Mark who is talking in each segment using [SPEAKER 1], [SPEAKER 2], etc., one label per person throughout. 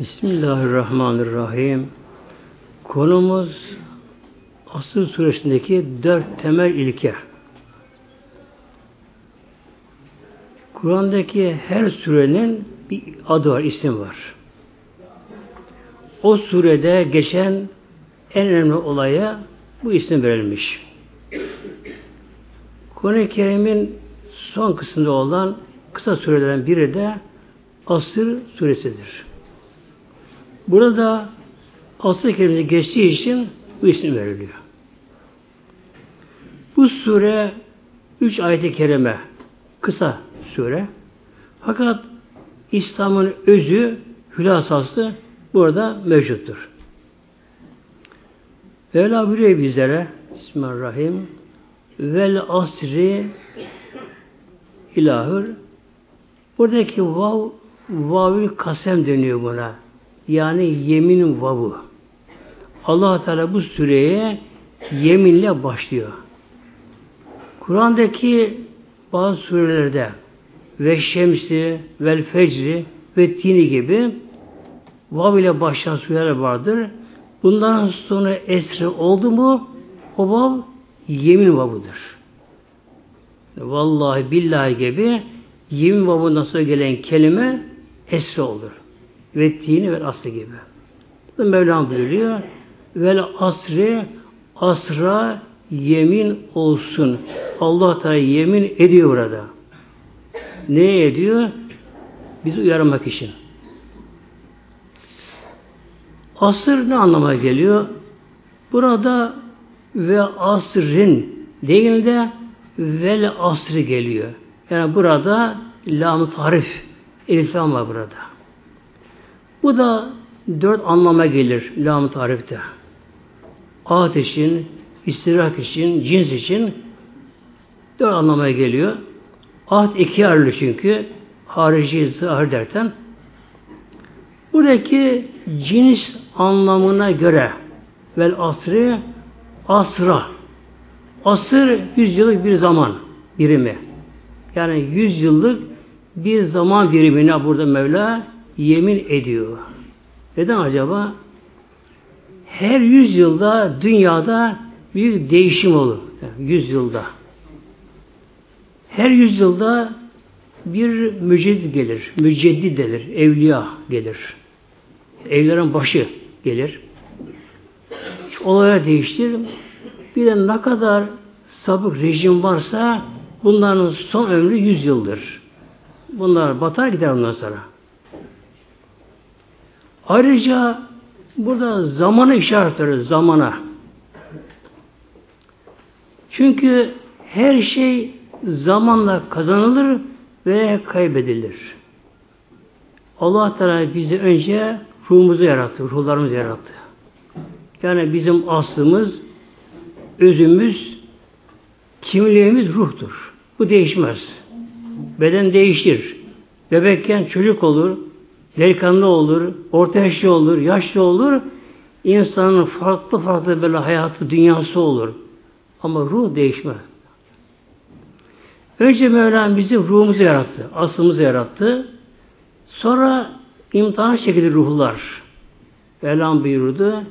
[SPEAKER 1] Bismillahirrahmanirrahim. Konumuz Asır suresindeki dört temel ilke. Kur'an'daki her surenin bir adı var, isim var. O surede geçen en önemli olaya bu isim verilmiş. Kur'an-ı Kerim'in son kısmında olan kısa surelerin biri de Asır suresidir. Burada asıl kelimesi geçtiği için bu isim veriliyor. Bu sure üç ayet-i kerime kısa sure. Fakat İslam'ın özü, hülasası burada mevcuttur. Mevla buyuruyor bizlere Bismillahirrahmanirrahim vel asri ilahır buradaki vav vavül kasem deniyor buna. Yani yemin vavu. allah Teala bu süreye yeminle başlıyor. Kur'an'daki bazı surelerde ve şemsi, vel fecri ve tini gibi vav ile başlayan sureler vardır. Bundan sonra esri oldu mu o vav yemin vavudur. Vallahi billahi gibi yemin vavundan sonra gelen kelime esri olur ve tini ve asrı gibi. Bu Mevlam buyuruyor. Vel asri asra yemin olsun. Allah Teala yemin ediyor burada. Ne ediyor? Bizi uyarmak için. Asır ne anlama geliyor? Burada ve asrin değil de vel asrı geliyor. Yani burada lam tarif elif var burada. Bu da dört anlama gelir lam tarifte. Ağıt için, istirak için, cins için dört anlama geliyor. Ahd iki ayrılı çünkü harici zahir derken buradaki cins anlamına göre vel asrı asra asır yüz yıllık bir zaman birimi. Yani yüz yıllık bir zaman birimine burada Mevla yemin ediyor. Neden acaba? Her yüz yılda dünyada bir değişim olur. Yüz yılda. Her yüz yılda bir müceddit gelir. Müceddit gelir. Evliya gelir. Evlerin başı gelir. Olaya değiştir. Bir de ne kadar sabık rejim varsa bunların son ömrü yüz yıldır. Bunlar batar gider ondan sonra. Ayrıca burada zamanı işaret zamana. Çünkü her şey zamanla kazanılır ve kaybedilir. Allah Teala bizi önce ruhumuzu yarattı, ruhlarımızı yarattı. Yani bizim aslımız, özümüz, kimliğimiz ruhtur. Bu değişmez. Beden değişir. Bebekken çocuk olur, delikanlı olur, orta yaşlı olur, yaşlı olur. İnsanın farklı farklı böyle hayatı, dünyası olur. Ama ruh değişmez. Önce Mevlam bizi ruhumuzu yarattı, aslımızı yarattı. Sonra imtihan şekilde ruhlar. Mevlam buyurdu.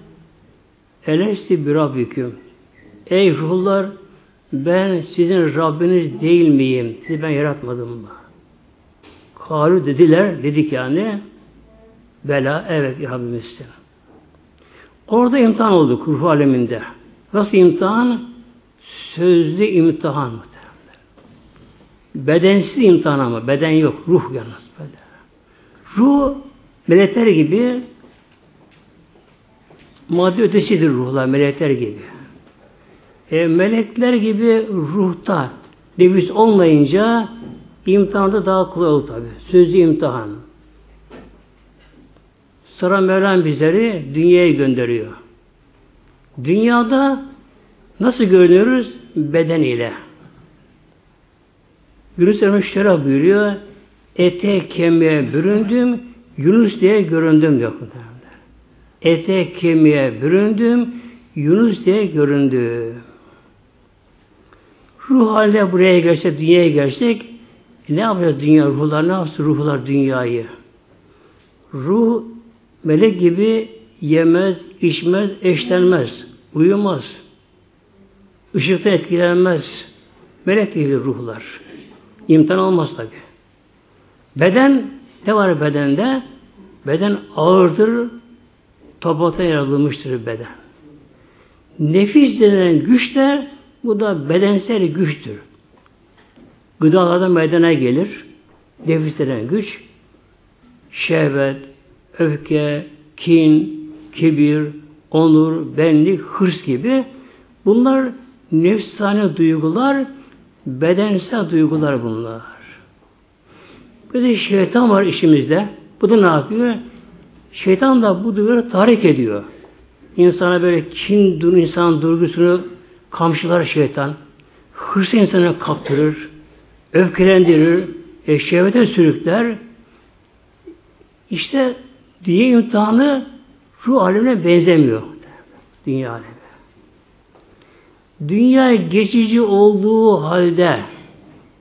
[SPEAKER 1] Elesti bir Rabbiküm. Ey ruhlar ben sizin Rabbiniz değil miyim? Sizi ben yaratmadım mı? Kalu dediler, dedik yani Bela, evet Rabbimizsin. Orada imtihan olduk ruh aleminde. Nasıl imtihan? Sözlü imtihan. Bedensiz imtihan ama. Beden yok. Ruh yalnız böyle. Ruh melekler gibi madde ötesidir ruhlar. Melekler gibi. E, melekler gibi ruhta nefis olmayınca imtihanda daha kolay olur tabi. Sözlü imtihan. Sonra Mevlam bizleri dünyaya gönderiyor. Dünyada nasıl görünüyoruz? Beden ile. Yunus Emre buyuruyor. Ete kemiğe büründüm, Yunus diye göründüm diyor. Ete kemiğe büründüm, Yunus diye göründüm. Ruh halde buraya gelsek, dünyaya gelsek ne yapacak dünya? Ruhlar ne yapsın ruhlar dünyayı? Ruh melek gibi yemez, içmez, eşlenmez, uyumaz. Işıkta etkilenmez. Melek gibi ruhlar. İmtihan olmaz tabi. Beden, ne var bedende? Beden ağırdır, topraktan yaratılmıştır beden. Nefis denen güç de bu da bedensel güçtür. Gıdalardan meydana gelir. Nefis denen güç şehvet, öfke, kin, kibir, onur, benlik, hırs gibi bunlar nefsane duygular, bedensel duygular bunlar. Bir de şeytan var işimizde. Bu da ne yapıyor? Şeytan da bu duyguları tahrik ediyor. İnsana böyle kin, dur, insan duygusunu kamçılar şeytan. Hırsı insana kaptırır, öfkelendirir, e, şehvete sürükler. İşte diye imtihanı ruh alemine benzemiyor. Dünya alemi. Dünya geçici olduğu halde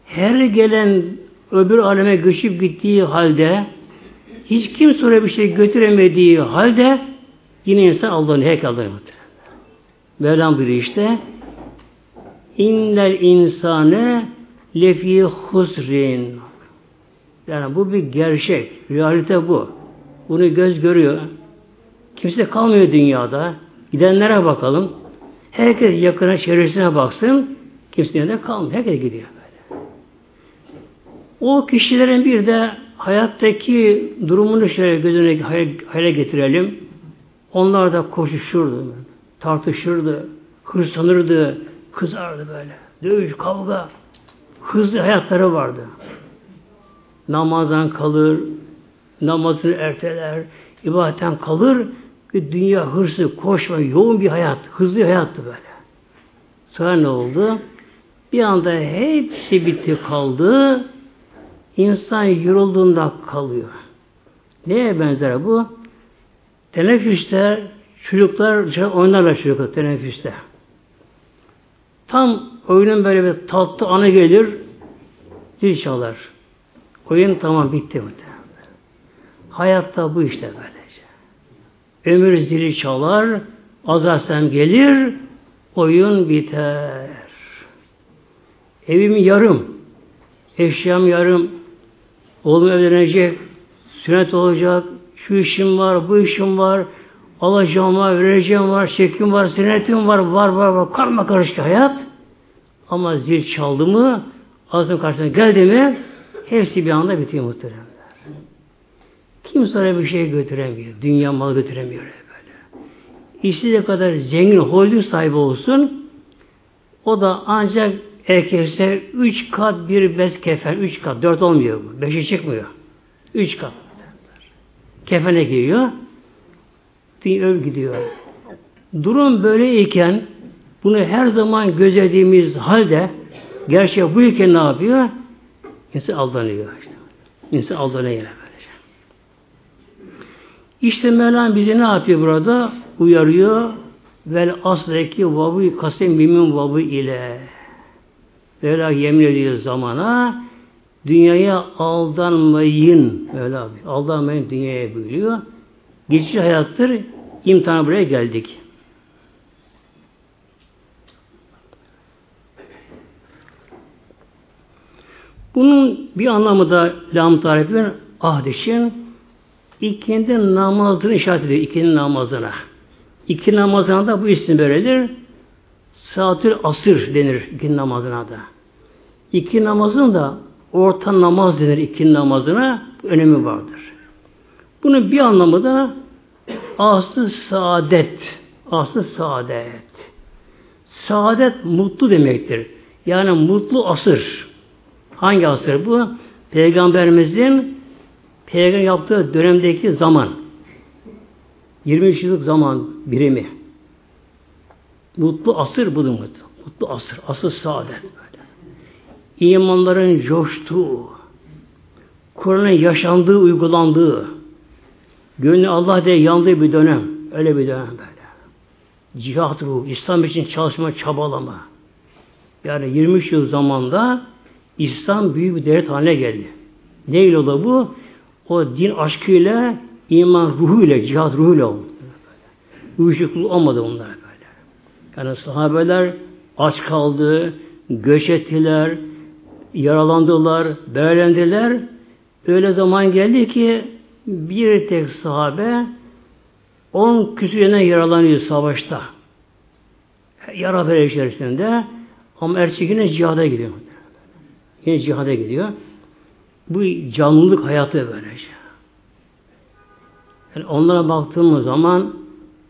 [SPEAKER 1] her gelen öbür aleme göçüp gittiği halde hiç kimse oraya bir şey götüremediği halde yine insan Allah'ın heykelleri Mevlam buyuruyor işte innel insane lefi husrin yani bu bir gerçek. Realite bu. Bunu göz görüyor. Kimse kalmıyor dünyada. Gidenlere bakalım. Herkes yakına çevresine baksın. Kimse de kalmıyor. Herkes gidiyor böyle. O kişilerin bir de hayattaki durumunu şöyle gözüne hayale getirelim. Onlar da koşuşurdu, tartışırdı, hırslanırdı, kızardı böyle. Dövüş, kavga, hızlı hayatları vardı. Namazdan kalır, namazını erteler, ibadetten kalır, bir dünya hırsı, koşma, yoğun bir hayat, hızlı hayattı böyle. Sonra ne oldu? Bir anda hepsi bitti kaldı. İnsan yorulduğunda kalıyor. Neye benzer bu? Teneffüste çocuklar oynarlar çocuklar teneffüste. Tam oyunun böyle bir tatlı anı gelir, zil çalar. Oyun tamam bitti bu. Hayatta bu işte böylece. Ömür zili çalar, azasem gelir, oyun biter. Evim yarım, eşyam yarım, oğlum evlenecek, sünnet olacak, şu işim var, bu işim var, alacağım var, vereceğim var, çekim var, sünnetim var, var, var, var, karma karışık hayat. Ama zil çaldı mı, ağzının karşısına geldi mi, hepsi bir anda bitiyor muhteremler. Kimse oraya bir şey götüremiyor. Dünya mal götüremiyor böyle. İstediği kadar zengin holding sahibi olsun, o da ancak erkekse üç kat bir bez kefen, üç kat, dört olmuyor bu. Beşe çıkmıyor. Üç kat. Kefene giriyor. Öv gidiyor. Durum böyleyken bunu her zaman gözlediğimiz halde gerçek bu iken ne yapıyor? İnsan aldanıyor. Işte. İnsan aldanıyor. İşte Mevlam bizi ne yapıyor burada? Uyarıyor. Vel asreki vabu kasem mimin vabu ile. Mevla yemin ediyor zamana dünyaya aldanmayın. Abi. Aldanmayın dünyaya buyuruyor. Geçici hayattır. İmtihana buraya geldik. Bunun bir anlamı da lam tarifin ahdişin ikindi namazını işaret ediyor. İkindi namazına. İki namazına da bu isim verilir. Saatül asır denir ikindi namazına da. İki namazın da orta namaz denir ikindi namazına. Önemi vardır. Bunun bir anlamı da aslı saadet. Aslı saadet. Saadet mutlu demektir. Yani mutlu asır. Hangi asır bu? Peygamberimizin peygamber yaptığı dönemdeki zaman. 23 yıllık zaman birimi. Mutlu asır budur mutlu. Mutlu asır. Asıl saadet böyle. İmanların coştuğu, Kur'an'ın yaşandığı, uygulandığı, gönlü Allah diye yandığı bir dönem. Öyle bir dönem böyle. Cihat ruhu, İslam için çalışma, çabalama. Yani 23 yıl zamanda İslam büyük bir devlet haline geldi. Ne ile bu? O din aşkıyla iman ruhuyla, cihat ruhuyla oldu. Uyuşukluk olmadı bunlar böyle. Yani sahabeler aç kaldı, göç ettiler, yaralandılar, beğendiler. Öyle zaman geldi ki bir tek sahabe on küsürüne yaralanıyor savaşta. Yara bere içerisinde ama erkek yine cihada gidiyor. Yine cihada gidiyor. Bu canlılık hayatı böylece. Yani onlara baktığımız zaman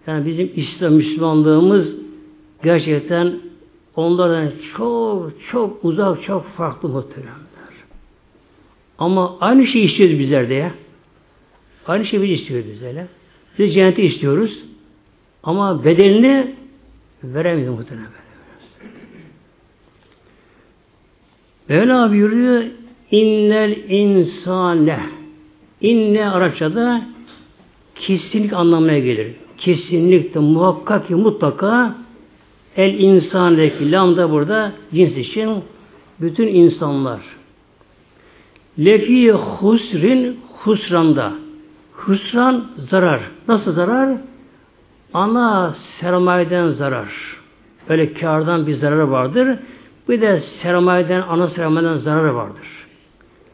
[SPEAKER 1] yani bizim İslam Müslümanlığımız gerçekten onlardan çok çok uzak, çok farklı muhteremler. Ama aynı şeyi istiyoruz bizler de ya. Aynı şeyi biz istiyoruz bizlerle. Biz cenneti istiyoruz. Ama bedelini veremiyoruz muhtemelen. Mevla buyuruyor innel insane inne Arapçada kesinlik anlamına gelir. Kesinlikle muhakkak ki mutlaka el insandaki lambda burada cins için bütün insanlar. Lefi husrin husranda. Husran zarar. Nasıl zarar? Ana sermayeden zarar. Öyle kardan bir zararı vardır. Bir de sermayeden, ana sermayeden zararı vardır.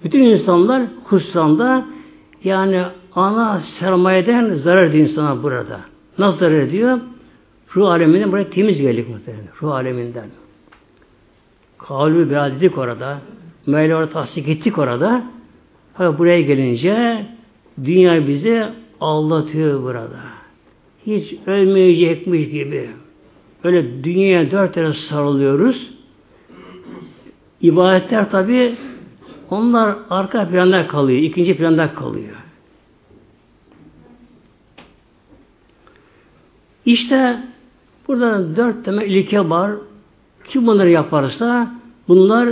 [SPEAKER 1] Bütün insanlar husranda yani ana sermayeden zarar ediyor insana burada. Nasıl zarar ediyor? Ruh aleminden buraya temiz geldik muhtemelen. Ruh aleminden. Kalbi biraz dedik orada. Mevla tasdik ettik orada. Fakat buraya gelince dünya bizi aldatıyor burada. Hiç ölmeyecekmiş gibi. Öyle dünyaya dört tane sarılıyoruz. İbadetler tabi onlar arka planda kalıyor. ikinci planda kalıyor. İşte burada dört temel ilke var. Kim bunları yaparsa bunlar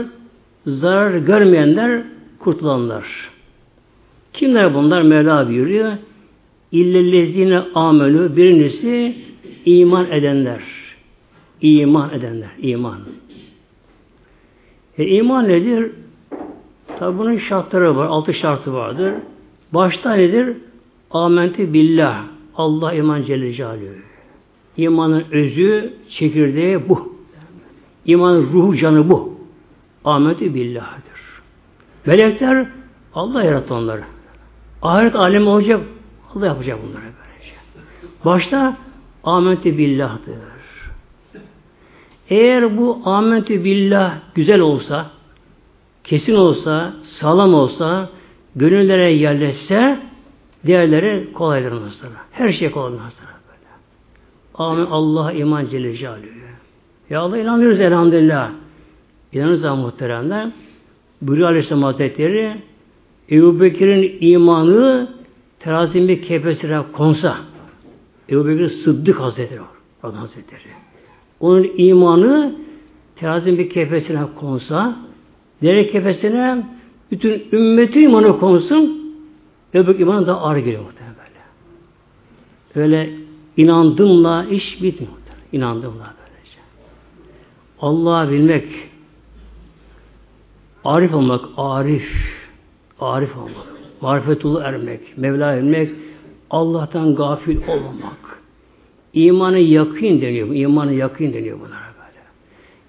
[SPEAKER 1] zarar görmeyenler kurtulanlar. Kimler bunlar? Mevla buyuruyor. İllellezine amelü birincisi iman edenler. İman edenler. iman. E iman nedir? Tabi bunun şartları var. Altı şartı vardır. Başta nedir? Amentü billah. Allah iman Celle Celaluhu. İmanın özü, çekirdeği bu. İmanın ruhu, canı bu. Amentü billah'dır. Melekler Allah yarattı onları. Ahiret alemi olacak. Allah yapacak bunları böylece. Başta amentü billah'dır. Eğer bu amentü billah güzel olsa, kesin olsa, sağlam olsa, gönüllere yerleşse, diğerleri kolaydır mesela. Her şey kolay mesela böyle. Amin. Allah iman Celle Celaluhu. Ya Allah inanıyoruz elhamdülillah. İnanırız muhteremler. Buyuruyor Aleyhisselam Hazretleri Ebu Bekir'in imanı terazinin bir kefesine konsa Ebu Bekir Sıddık Hazretleri var. Hazretleri. Onun imanı terazinin bir kefesine konsa Dere kefesine bütün ümmeti imanı konsun öbür imanı da ağır geliyor muhtemelen böyle. Öyle inandımla iş bitmiyor. İnandımla böylece. Allah'ı bilmek, arif olmak, arif, arif olmak, marifetullah ermek, Mevla bilmek, Allah'tan gafil olmamak. İmanı yakın deniyor. İmanı yakın deniyor bunlara.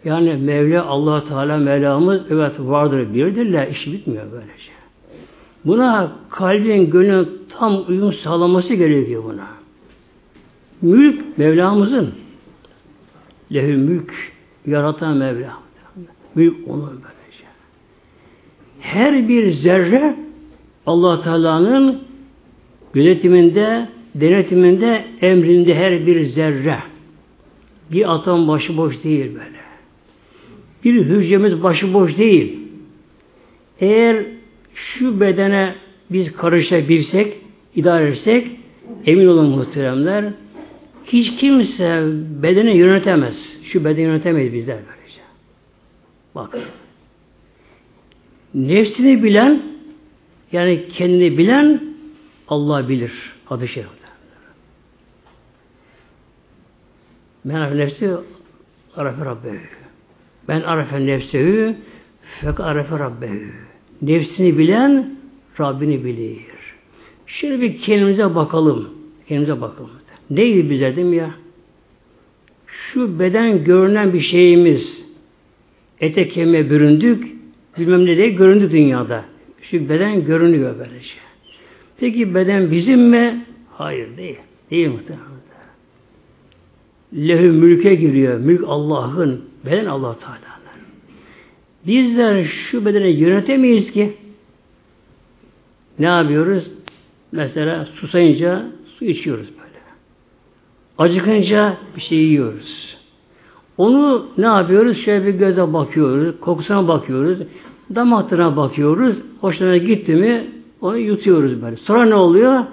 [SPEAKER 1] Yani Mevla Allah Teala Mevlamız evet vardır birdirler. işi bitmiyor böylece. Buna kalbin gönlün tam uyum sağlaması gerekiyor buna. Mülk Mevlamızın. Lehü mülk yaratan Mevla. Mülk onun böylece. Her bir zerre Allah Teala'nın yönetiminde, denetiminde, emrinde her bir zerre. Bir atom başıboş değil böyle. Bir hücremiz başıboş değil. Eğer şu bedene biz karışabilsek, idare etsek, emin olun muhteremler, hiç kimse bedeni yönetemez. Şu bedeni yönetemeyiz bizler böylece. Bak. Nefsini bilen, yani kendini bilen Allah bilir. Adı şerifte. Ben arif nefsi arafe rabbehu. Ben arafe nefsehu fek arafe rabbehu. Nefsini bilen Rabbini bilir. Şimdi bir kendimize bakalım. Kendimize bakalım. Neydi bize değil mi ya? Şu beden görünen bir şeyimiz. Ete kemiğe büründük. Bilmem ne diye göründü dünyada. Şu beden görünüyor böylece. Peki beden bizim mi? Hayır değil. Değil muhtemelen. Lehü mülke giriyor. Mülk Allah'ın. Beden allah Teala'nın. Bizler şu bedeni yönetemeyiz ki. Ne yapıyoruz? Mesela susayınca su içiyoruz böyle. Acıkınca bir şey yiyoruz. Onu ne yapıyoruz? Şöyle bir göze bakıyoruz, kokusuna bakıyoruz, damak bakıyoruz. Hoşuna gitti mi onu yutuyoruz böyle. Sonra ne oluyor?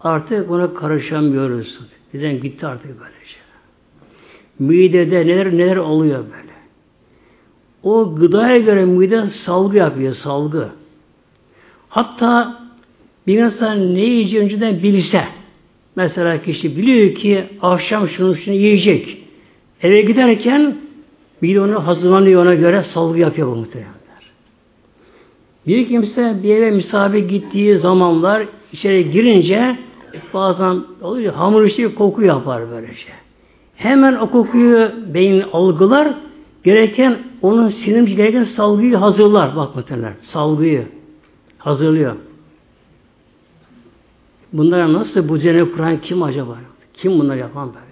[SPEAKER 1] Artık buna karışamıyoruz. Bizden gitti artık böylece. Şey. Midede neler neler oluyor böyle. O gıdaya göre mide salgı yapıyor, salgı. Hatta bir insan ne yiyeceği önceden bilse, mesela kişi biliyor ki akşam şunu şunu yiyecek. Eve giderken bir onu hazırlanıyor ona göre salgı yapıyor bu muhtemelenler. Bir kimse bir eve misafir gittiği zamanlar içeri girince bazen oluyor hamur işi koku yapar böylece. Hemen o kokuyu beyin algılar gereken onun sinirmiş gereken salgıyı hazırlar. Bak muhtemelen salgıyı hazırlıyor. Bunlara nasıl bu cennet kuran kim acaba? Kim bunları yapan böyle?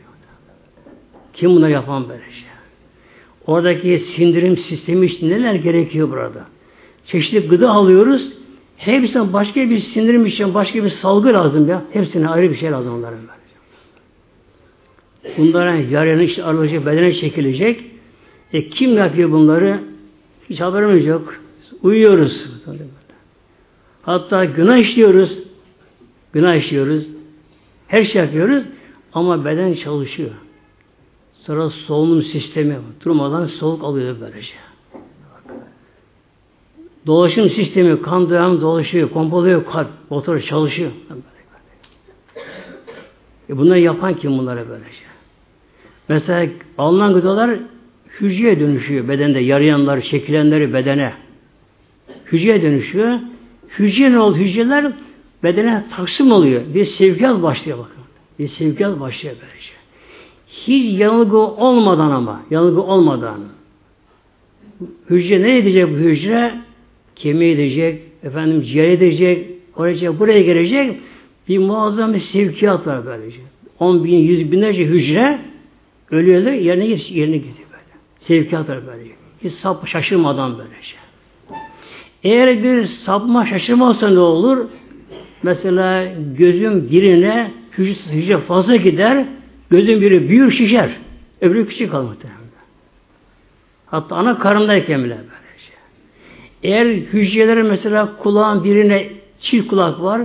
[SPEAKER 1] Kim bunları yapan böyle şey? Oradaki sindirim sistemi için neler gerekiyor burada? Çeşitli gıda alıyoruz. Hepsine başka bir sindirim için başka bir salgı lazım ya. Hepsine ayrı bir şey lazım onların böyle. Bunların yarını işte arabacı bedene çekilecek. E kim yapıyor bunları? Hiç haberimiz yok. Uyuyoruz. Hatta günah işliyoruz. Günah işliyoruz. Her şey yapıyoruz. Ama beden çalışıyor. Sonra solunum sistemi durmadan soğuk alıyor böylece. Dolaşım sistemi, kan dayanı dolaşıyor, pompalıyor kalp, motor çalışıyor. E bunları yapan kim bunlara böylece? Mesela alınan gıdalar hücreye dönüşüyor bedende. Yarayanlar, çekilenleri bedene. Hücreye dönüşüyor. Hücre ne oldu? Hücreler bedene taksim oluyor. Bir sevkiyat başlıyor bakın. Bir sevkiyat başlıyor böylece. Hiç yanılgı olmadan ama, yanılgı olmadan. Hücre ne edecek bu hücre? Kemiğe edecek, efendim ciğer edecek, oraya buraya gelecek. Bir muazzam bir sevkiyat var böylece. On bin, yüz binlerce hücre ölüyorlar, yerine, yerine gidiyor böyle. Sevkiyat var böylece. Hiç sap şaşırmadan böylece. Eğer bir sapma şaşırma olsa ne olur? Mesela gözün birine hücre, hücre fazla gider, gözün biri büyür şişer. Öbürü küçük kalır muhtemelen. Hatta ana karındayken bile böylece. Eğer hücreleri mesela kulağın birine çift kulak var,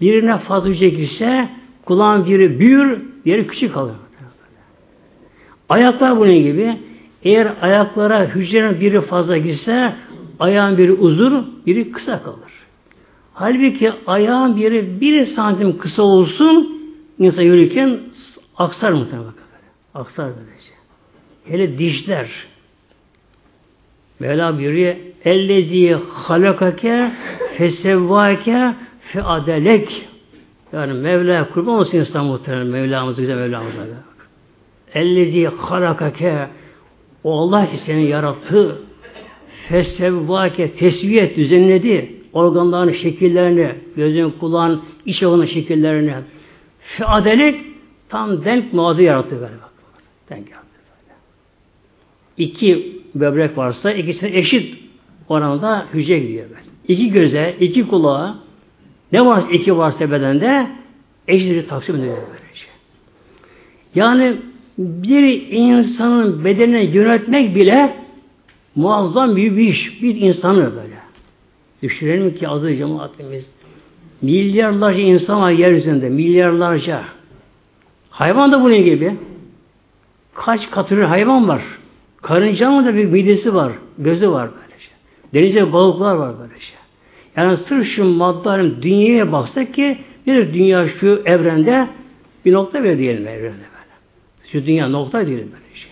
[SPEAKER 1] birine fazla hücre girse kulağın biri büyür, diğeri küçük kalır. Ayaklar bunun gibi. Eğer ayaklara hücrenin biri fazla girse ayağın biri uzun, biri kısa kalır. Halbuki ayağın biri bir santim kısa olsun insan yürürken aksar muhtemelen. Aksar böylece. Hele dişler. Mevla buyuruyor ellezi halakake fesevvake feadelek yani Mevla kurban olsun insan muhtemelen Mevlamız güzel Mevlamız ellezi halakake o Allah ki seni yarattı fesevvake tesviye düzenledi organların şekillerini, gözün, kulağın, iç organın şekillerini. Feadelik tam denk muadı yarattı böyle bak. Denk yarattı böyle. İki böbrek varsa ikisine eşit oranda hücre gidiyor böyle. İki göze, iki kulağa ne varsa iki varsa bedende eşit taksim ediyor böylece. Yani bir insanın bedenine yönetmek bile muazzam bir iş. Bir insanı böyle. Düşünelim ki aziz cemaatimiz milyarlarca insan var yeryüzünde. Milyarlarca. Hayvan da bunun gibi. Kaç katır hayvan var. Karıncanın da bir midesi var. Gözü var böylece. Denizde balıklar var böylece. Yani sırf şu maddenin dünyaya baksak ki bir dünya şu evrende bir nokta bile diyelim evrende. Şu dünya nokta diyelim böylece.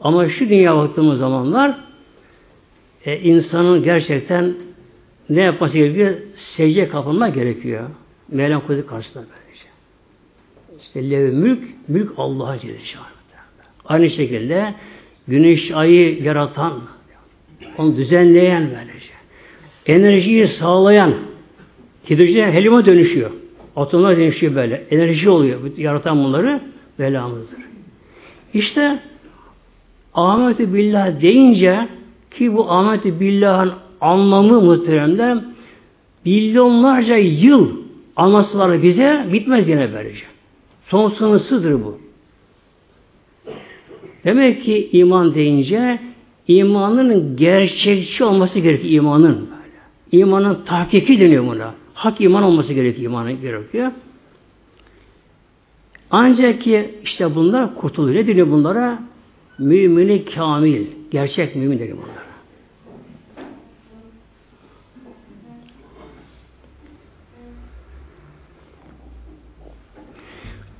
[SPEAKER 1] Ama şu dünya baktığımız zamanlar e, insanın gerçekten ne yapması gerekiyor? Secde kapılma gerekiyor. Kudreti karşısında böylece. İşte lev mülk, mülk Allah'a Celle Aynı şekilde güneş ayı yaratan, onu düzenleyen böylece. Enerjiyi sağlayan, hidrojen helyuma dönüşüyor. Atomlar dönüşüyor böyle. Enerji oluyor. Yaratan bunları Mevlamızdır. İşte Ahmet-i Billah deyince ki bu Ahmet-i Billah'ın anlamı muhteremler milyonlarca yıl anlatsalar bize bitmez yine böylece. Son sınırsızdır bu. Demek ki iman deyince imanın gerçekçi olması gerekiyor imanın böyle. İmanın tahkiki deniyor buna. Hak iman olması gerekiyor imanın gerekiyor. Ancak ki işte bunlar kurtuluyor. Ne deniyor bunlara? Mümini kamil. Gerçek mümin deniyor bunlara.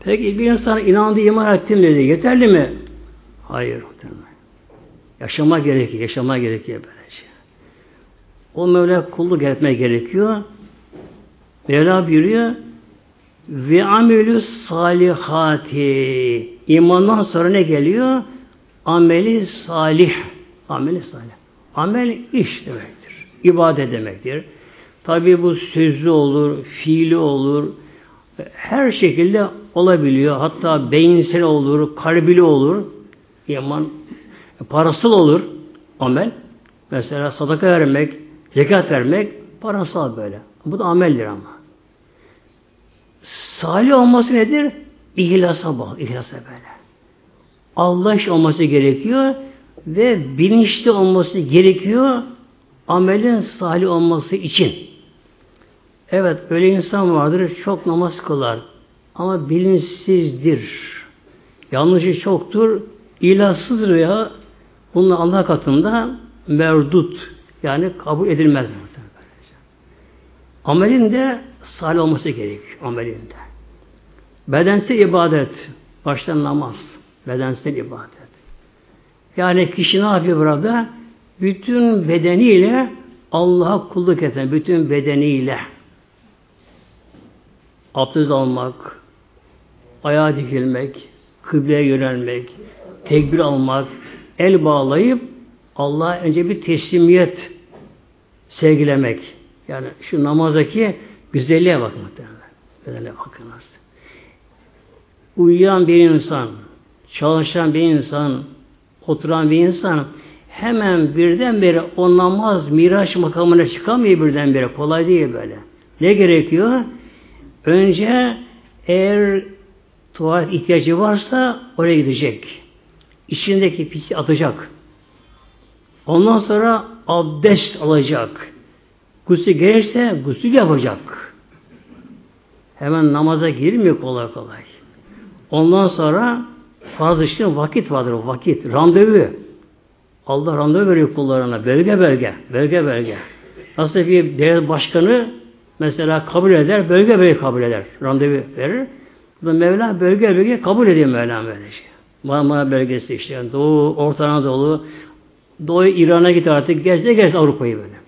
[SPEAKER 1] Peki bir insan inandı, iman ettim dedi. Yeterli mi? Hayır. Yaşama gerekiyor. Yaşama gerekiyor böylece. O Mevla kulluk etmeye gerekiyor. Mevla buyuruyor ve amelü salihati imandan sonra ne geliyor? Ameli salih. Ameli salih. Amel iş demektir. İbadet demektir. Tabi bu sözlü olur, fiili olur, her şekilde olabiliyor. Hatta beyinsel olur, kalbili olur. İman parasal olur amel. Mesela sadaka vermek, zekat vermek parasal böyle. Bu da ameldir ama. Salih olması nedir? İhlasa bağlı, ihlasa böyle. Allah iş olması gerekiyor ve bilinçli olması gerekiyor amelin salih olması için. Evet öyle insan vardır çok namaz kılar ama bilinçsizdir. Yanlışı çoktur, ilahsızdır veya bunun Allah katında merdut yani kabul edilmez. Amelin de salih olması gerek amelinde. Bedensel ibadet, baştan namaz, bedensel ibadet. Yani kişi ne yapıyor burada? Bütün bedeniyle Allah'a kulluk eden, bütün bedeniyle abdest almak, ayağa dikilmek, kıbleye yönelmek, tekbir almak, el bağlayıp Allah'a önce bir teslimiyet sevgilemek. Yani şu namazdaki güzelliğe bakın muhtemelen. Bedene bakınız. Uyuyan bir insan, çalışan bir insan, oturan bir insan hemen birdenbire o namaz miraç makamına çıkamıyor birdenbire. Kolay değil böyle. Ne gerekiyor? Önce eğer tuvalet ihtiyacı varsa oraya gidecek. İçindeki pisi atacak. Ondan sonra abdest alacak. Gusül gelirse gusül yapacak. Hemen namaza girmiyor kolay kolay. Ondan sonra farz için vakit vardır. Vakit. Randevu. Allah randevu veriyor kullarına. Bölge bölge. Bölge bölge. Nasıl bir devlet başkanı mesela kabul eder, bölge bölge kabul eder. Randevu verir. Bu Mevla bölge bölge kabul ediyor Mevla böyle şey. Marmara bölgesi işte. Yani Doğu, Orta Anadolu, Doğu İran'a git artık. Gezde gez Avrupa'yı böyle.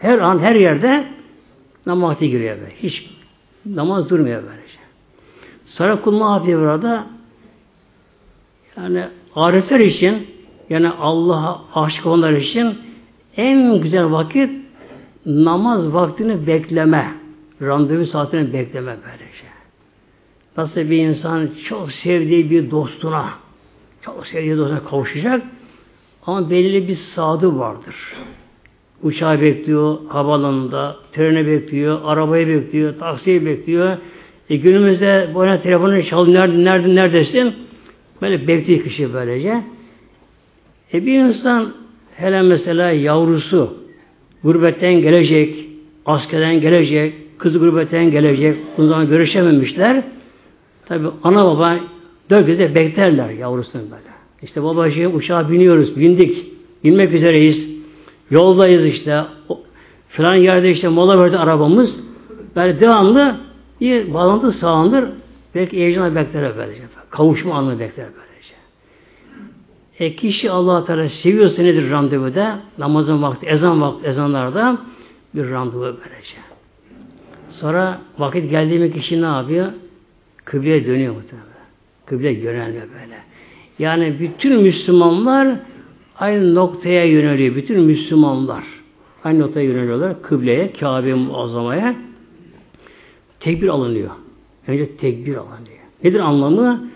[SPEAKER 1] Her an her yerde namaz giriyor böyle. Hiç namaz durmuyor böylece. Sonra kul ne burada? Yani arifler için yani Allah'a aşık olanlar için en güzel vakit namaz vaktini bekleme. Randevu saatini bekleme böylece. Nasıl bir insan çok sevdiği bir dostuna çok sevdiği dostuna kavuşacak ama belirli bir sadı vardır. Uçağı bekliyor, havaalanında, treni bekliyor, arabayı bekliyor, taksiyi bekliyor. E günümüzde böyle telefonu çal, nerede, nerede, neredesin? Böyle bekliyor kişi böylece. E bir insan hele mesela yavrusu gurbetten gelecek, askerden gelecek, kız gurbetten gelecek, bundan görüşememişler. Tabi ana baba dört gözle beklerler yavrusunu böyle. İşte babacığım uçağa biniyoruz, bindik, binmek üzereyiz. Yoldayız işte. Falan yerde işte mola verdi arabamız. Böyle devamlı bir bağlantı sağlanır. Belki heyecanla bekler böylece. Kavuşma anını bekler böylece. E kişi allah Teala seviyorsa nedir randevuda? Namazın vakti, ezan vakti, ezanlarda bir randevu böylece. Sonra vakit geldiğinde kişi ne yapıyor? Kıbleye dönüyor muhtemelen. Kıble yönelme böyle. Yani bütün Müslümanlar aynı noktaya yöneliyor. Bütün Müslümanlar aynı noktaya yöneliyorlar. Kıbleye, Kabe'ye muazzamaya tekbir alınıyor. Önce tekbir alınıyor. Nedir anlamı?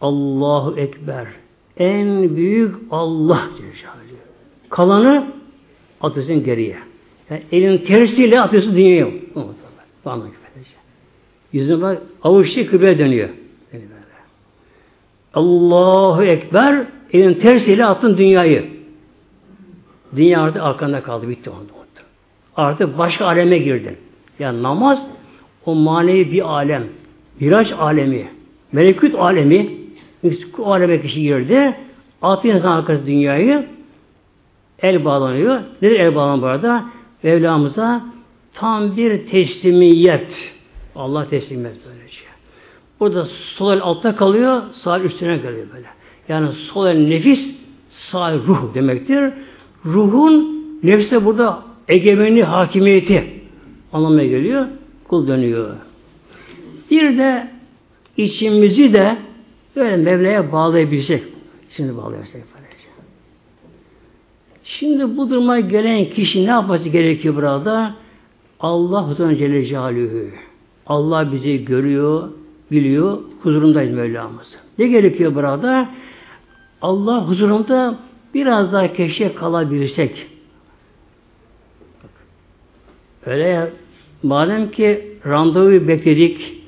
[SPEAKER 1] Allahu Ekber. En büyük Allah diyor. Kalanı atıyorsun geriye. Yani elin tersiyle atıyorsun dünyaya. Bana Yüzüne bak avuçlu kıbleye dönüyor. Allahu Ekber elin tersiyle attın dünyayı. Dünya artık arkanda kaldı. Bitti onda. Artık başka aleme girdin. Yani namaz o manevi bir alem. Miraç alemi. Melekut alemi. O aleme kişi girdi. Altı insan arkası dünyayı el bağlanıyor. Nedir el bağlanıyor burada? Mevlamıza tam bir teslimiyet. Allah teslimiyet böylece. Burada sol el altta kalıyor, sağ üstüne geliyor böyle. Yani sol el nefis, sağ el ruh demektir. Ruhun nefse burada egemeni hakimiyeti anlamaya geliyor. Kul dönüyor. Bir de içimizi de böyle Mevla'ya bağlayabilecek. Şimdi bağlayabilecek. Şimdi bu duruma gelen kişi ne yapması gerekiyor burada? Allah huzuruna Celle Celaluhu. Allah bizi görüyor, biliyor, huzurundayız Mevlamız. Ne gerekiyor burada? Allah huzurunda biraz daha keşke kalabilirsek. Öyle ya, madem ki randevu bekledik,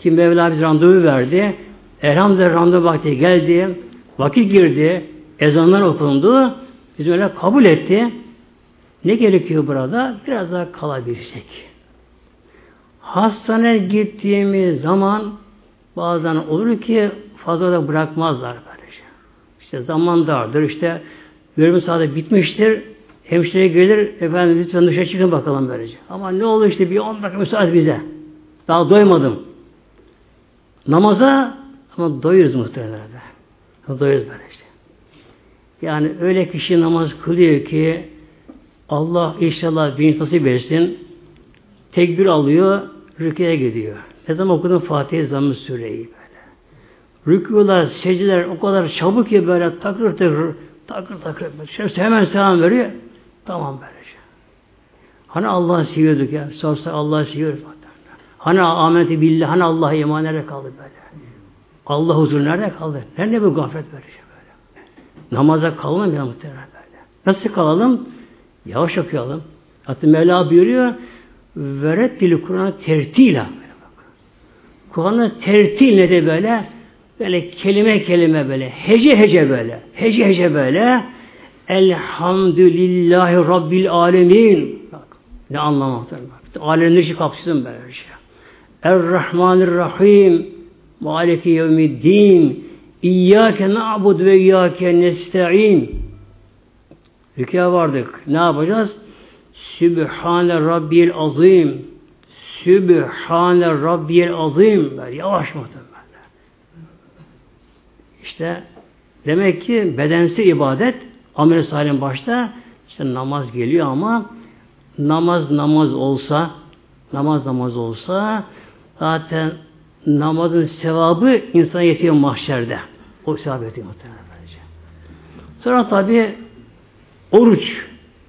[SPEAKER 1] ki Mevla biz randevu verdi, elhamdülillah randevu vakti geldi, vakit girdi, ezanlar okundu, biz öyle kabul etti. Ne gerekiyor burada? Biraz daha kalabilirsek. Hastaneye gittiğimiz zaman bazen olur ki fazla da bırakmazlar. İşte zaman dardır, işte görme saati bitmiştir, hemşire gelir, efendim lütfen dışarı çıkın bakalım böylece. Ama ne olur işte bir 10 dakika müsaade bize. Daha doymadım. Namaza ama doyuruz muhtemelen de. Doyuruz böyle işte. Yani öyle kişi namaz kılıyor ki Allah inşallah bir nasip versin. Tekbir alıyor, rüküye gidiyor. Ne zaman okudun Fatih Zamm-ı Süreyi. Rükûlar, secdeler o kadar çabuk ki böyle takır takır takır takır. Şöyle hemen selam veriyor. Tamam böylece. Hani Allah'ı seviyorduk ya. Sorsa Allah'ı seviyoruz. Hani ameti billah, hani Allah'a iman nerede kaldı böyle? Allah huzur nerede kaldı? Nerede bu gaflet böyle şey böyle? Namaza kalalım ya muhtemelen böyle. Nasıl kalalım? Yavaş okuyalım. Hatta Mevla buyuruyor veret dili Kur'an'ı tertila. Kur'an'ı tertil ne de böyle? Böyle kelime kelime böyle. Hece hece böyle. Hece hece böyle. Elhamdülillahi Rabbil Alemin. Bak, ne anlamaktadır. Alemler işi kapsın böyle şey. Er-Rahmanir-Rahim. Maliki yevmiddin. İyyâke na'bud ve iyyâke nesta'in. Rükâ vardık. Ne yapacağız? Sübhane Rabbil Azim. Sübhane Rabbil Azim. Böyle yavaş muhtemelen. İşte demek ki bedensi ibadet amel salim başta işte namaz geliyor ama namaz namaz olsa namaz namaz olsa zaten namazın sevabı insana yetiyor mahşerde. O sevabı yetiyor muhtemelen. Sonra tabi oruç.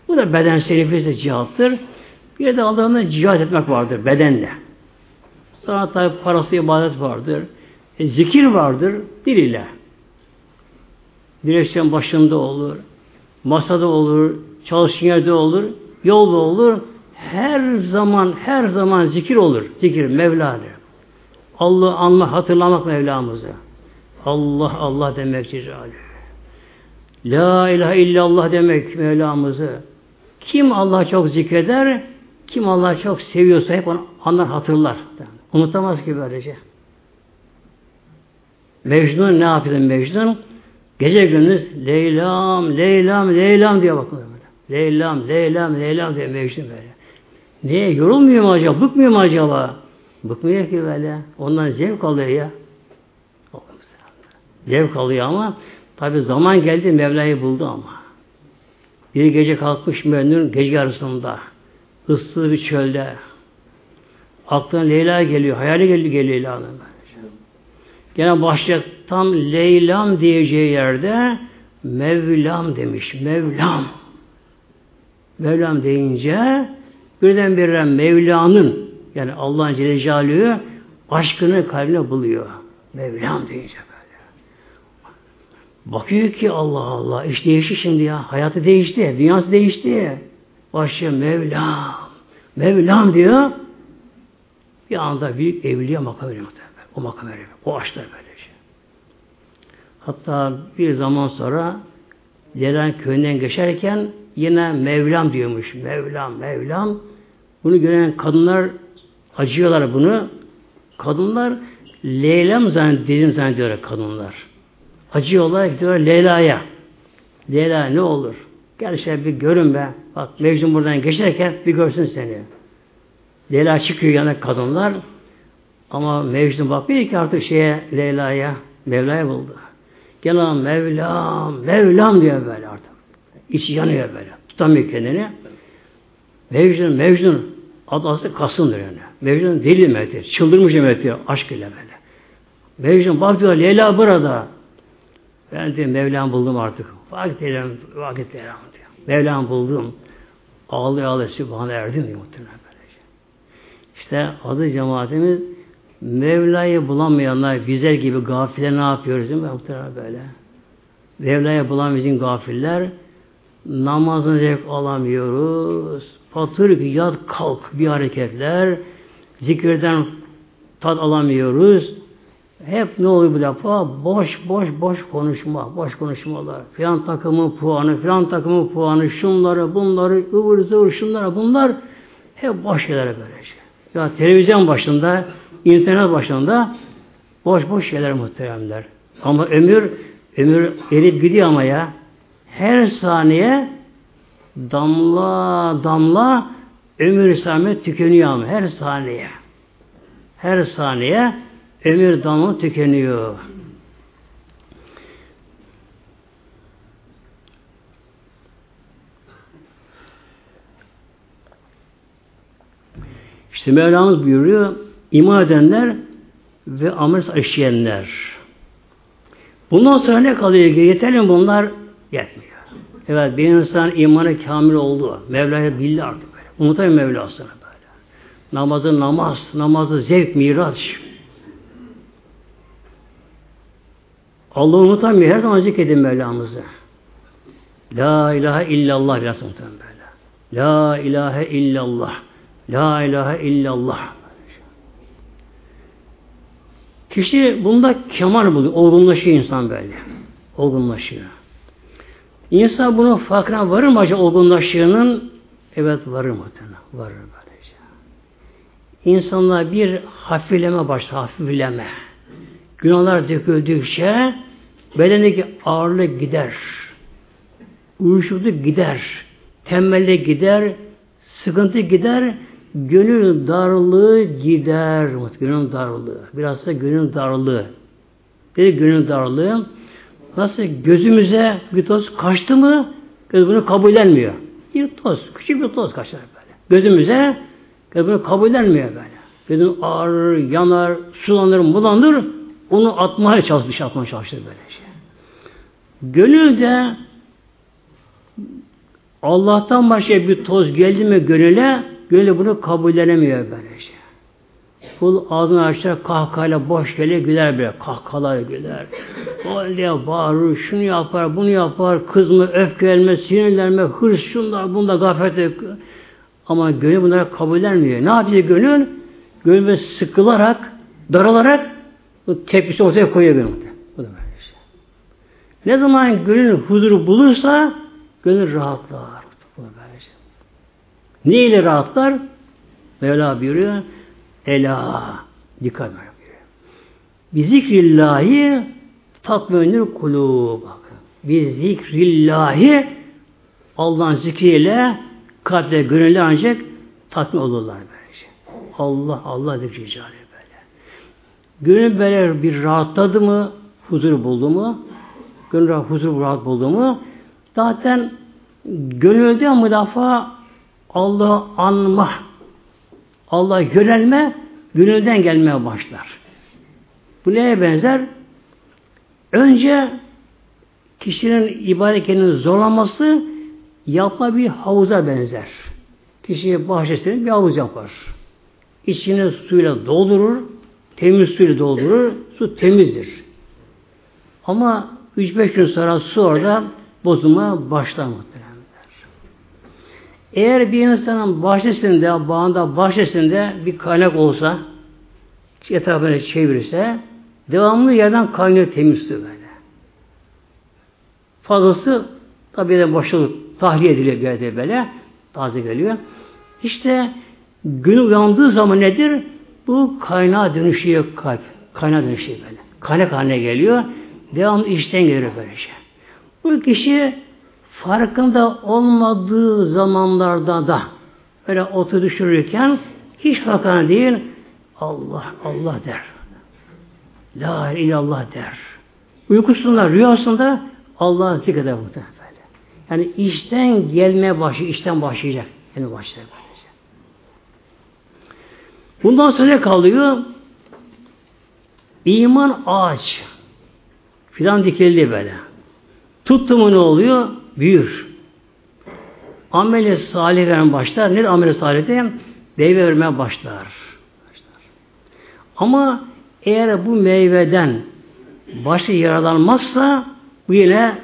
[SPEAKER 1] Bu da bedensel nefisle cihattır. Bir de Allah'ın cihat etmek vardır bedenle. Sonra tabi parası ibadet vardır. E, zikir vardır dil ile. Direksiyon başında olur. Masada olur. Çalıştığın yerde olur. Yolda olur. Her zaman her zaman zikir olur. Zikir Mevla'dır. Allah'ı anma, hatırlamak Mevlamızı. Allah Allah demek Cezalü. La ilahe illallah demek Mevlamızı. Kim Allah çok zikreder, kim Allah çok seviyorsa hep onu anlar, hatırlar. Unutamaz ki böylece. Mecnun ne yapıyor Mecnun? Gece gündüz Leylam, Leylam, Leylam diye bakıyor böyle. Leylam, Leylam, Leylam diye Mecnun böyle. Niye? Yorulmuyor mu acaba? Bıkmıyor mu acaba? Bıkmıyor ki böyle. Ondan zevk alıyor ya. Zevk alıyor ama tabi zaman geldi Mevla'yı buldu ama. Bir gece kalkmış mümin gece yarısında ıssız bir çölde Aklına Leyla geliyor, hayali geliyor, geliyor Leyla'nın. Gene başlayacak tam Leylam diyeceği yerde Mevlam demiş. Mevlam. Mevlam deyince birdenbire Mevla'nın yani Allah'ın Celle Celaluhu aşkını kalbine buluyor. Mevlam deyince böyle. Bakıyor ki Allah Allah iş değişti şimdi ya. Hayatı değişti. Dünyası değişti. Başlıyor Mevlam. Mevlam diyor. Bir anda büyük evliya makam veriyor. O makam veriyor. O açlar böylece. Hatta bir zaman sonra Ceylan köyünden geçerken yine Mevlam diyormuş. Mevlam, Mevlam. Bunu gören kadınlar acıyorlar bunu. Kadınlar Leyla'm zannediyor, zannediyorlar kadınlar. Acıyorlar, gidiyorlar Leyla'ya. Leyla ne olur? Gel işte bir görün be. Bak Mecnun buradan geçerken bir görsün seni. Leyla çıkıyor yana kadınlar. Ama Mecnun bakmıyor ki artık şeye Leyla'ya. Mevla'ya buldu. Gel Mevlam, Mevlam diyor böyle artık. İçi yanıyor böyle. Tutamıyor kendini. Mecnun, Mecnun. Adı aslında Kasım'dır yani. Mecnun deli demektir. Çıldırmış demektir. Aşk ile böyle. Mecnun bak diyor Leyla burada. Ben de Mevlam buldum artık. Vakit Leylam, vakit Leylam diyor. Mevlam buldum. Ağlıyor ağlıyor Sübhan'a erdim diyor muhtemelen böylece. İşte adı cemaatimiz Mevla'yı bulamayanlar bizler gibi gafiller ne yapıyoruz değil mi böyle? Mevla'yı bulamayan gafiller namazını zevk alamıyoruz. Patır ki yat kalk bir hareketler. Zikirden tat alamıyoruz. Hep ne oluyor bu defa? Boş boş boş konuşma, boş konuşmalar. Filan takımın puanı, filan takımın puanı, şunları, bunları, ıvır zıvır, şunları, bunlar hep boş şeyler böylece. Ya televizyon başında, internet başında boş boş şeyler muhteremler. Ama ömür, ömür erip gidiyor ama ya. Her saniye damla damla ömür isamet tükeniyor ama her saniye. Her saniye ömür damla tükeniyor. İşte Mevlamız buyuruyor, iman edenler ve amel işleyenler. Bundan sonra ne kalıyor ki? Yeterli mi bunlar? Yetmiyor. Evet bir insan imanı kamil oldu. Mevla'yı bildi artık böyle. Unutamıyor Mevlasını böyle. Namazı namaz, namazı zevk, miraç. Allah'ı unutamıyor. Her zaman zikredin Mevlamızı. La ilahe illallah biraz unutamıyor böyle. La ilahe illallah. La ilahe illallah. Kişi bunda kemal buluyor. Olgunlaşıyor insan böyle. Olgunlaşıyor. İnsan bunun farkına varır mı acaba olgunlaştığının? Evet varır mı? Varır böylece. İnsanlar bir hafifleme başlar. Hafifleme. Günahlar döküldükçe bedendeki ağırlık gider. Uyuşukluk gider. Tembellik gider. Sıkıntı gider. Gönül darlığı gider. Gönül darlığı. Biraz da gönül darlığı. Bir gönül darlığı nasıl gözümüze bir toz kaçtı mı göz bunu kabullenmiyor. Bir toz, küçük bir toz kaçar böyle. Gözümüze göz bunu kabullenmiyor böyle. Gözüm ağrır, yanar, sulanır, bulanır. Onu atmaya çalışır, dışarı atmaya çalışır böyle şey. Gönülde Allah'tan başka bir toz geldi mi gönüle, gönül bunu kabullenemiyor böyle şey. Kul ağzını açar kahkahayla boş gelir güler böyle. Kahkahalar güler. O diye bağırır, şunu yapar, bunu yapar, kızma, öfkelenme, sinirlenme, hırs, şunlar, bunda gaflet Ama gönül bunlara kabullenmiyor. Ne yapıyor gönül? Gönül sıkılarak, daralarak tepkisi ortaya koyuyor gönül. Bu da böyle şey. Ne zaman gönül huzuru bulursa gönül rahatlar. Bu da böyle şey. Ne ile rahatlar? Mevla buyuruyor. Ela. Dikkat buyuruyor. Bi zikrillahi tatmenül kulu. Bakın. Bi zikrillahi Allah'ın zikriyle kalpte gönüller ancak tatmin olurlar böylece. Allah Allah zikri böyle. Gönül böyle bir rahatladı mı, huzur buldu mu, gönül rahat, huzur rahat buldu mu, zaten gönülde müdafaa Allah'ı anma, Allah yönelme gönülden gelmeye başlar. Bu neye benzer? Önce kişinin ibadet kendini zorlaması yapma bir havuza benzer. Kişi bahçesine bir havuz yapar. İçini suyla doldurur, temiz suyla doldurur, su temizdir. Ama 3-5 gün sonra su orada bozulma başlar muhteremler. Eğer bir insanın bahçesinde, bağında, bahçesinde bir kaynak olsa, etrafını çevirirse, devamlı yerden kaynıyor temiz su böyle. Fazlası tabi de boşalıp tahliye ediliyor bir yerde böyle. Taze geliyor. İşte gün uyandığı zaman nedir? Bu kaynağa dönüşüyor kalp. Kaynağa dönüşüyor böyle. Kaynak haline geliyor. Devamlı işten geliyor böyle şey. Bu kişi farkında olmadığı zamanlarda da böyle otu düşürürken hiç farkında değil Allah Allah der. La ilallah der. Uykusunda, rüyasında Allah zikreder muhtemelen. Yani işten gelmeye başlıyor, işten başlayacak. Yani başlayacak. Bundan sonra kalıyor? İman ağaç. Fidan dikildi böyle. Tuttu mu ne oluyor? Büyür. Ameli salih veren başlar. Ne ameli salih de? Meyve vermeye başlar. Ama eğer bu meyveden başı yaralanmazsa bu yine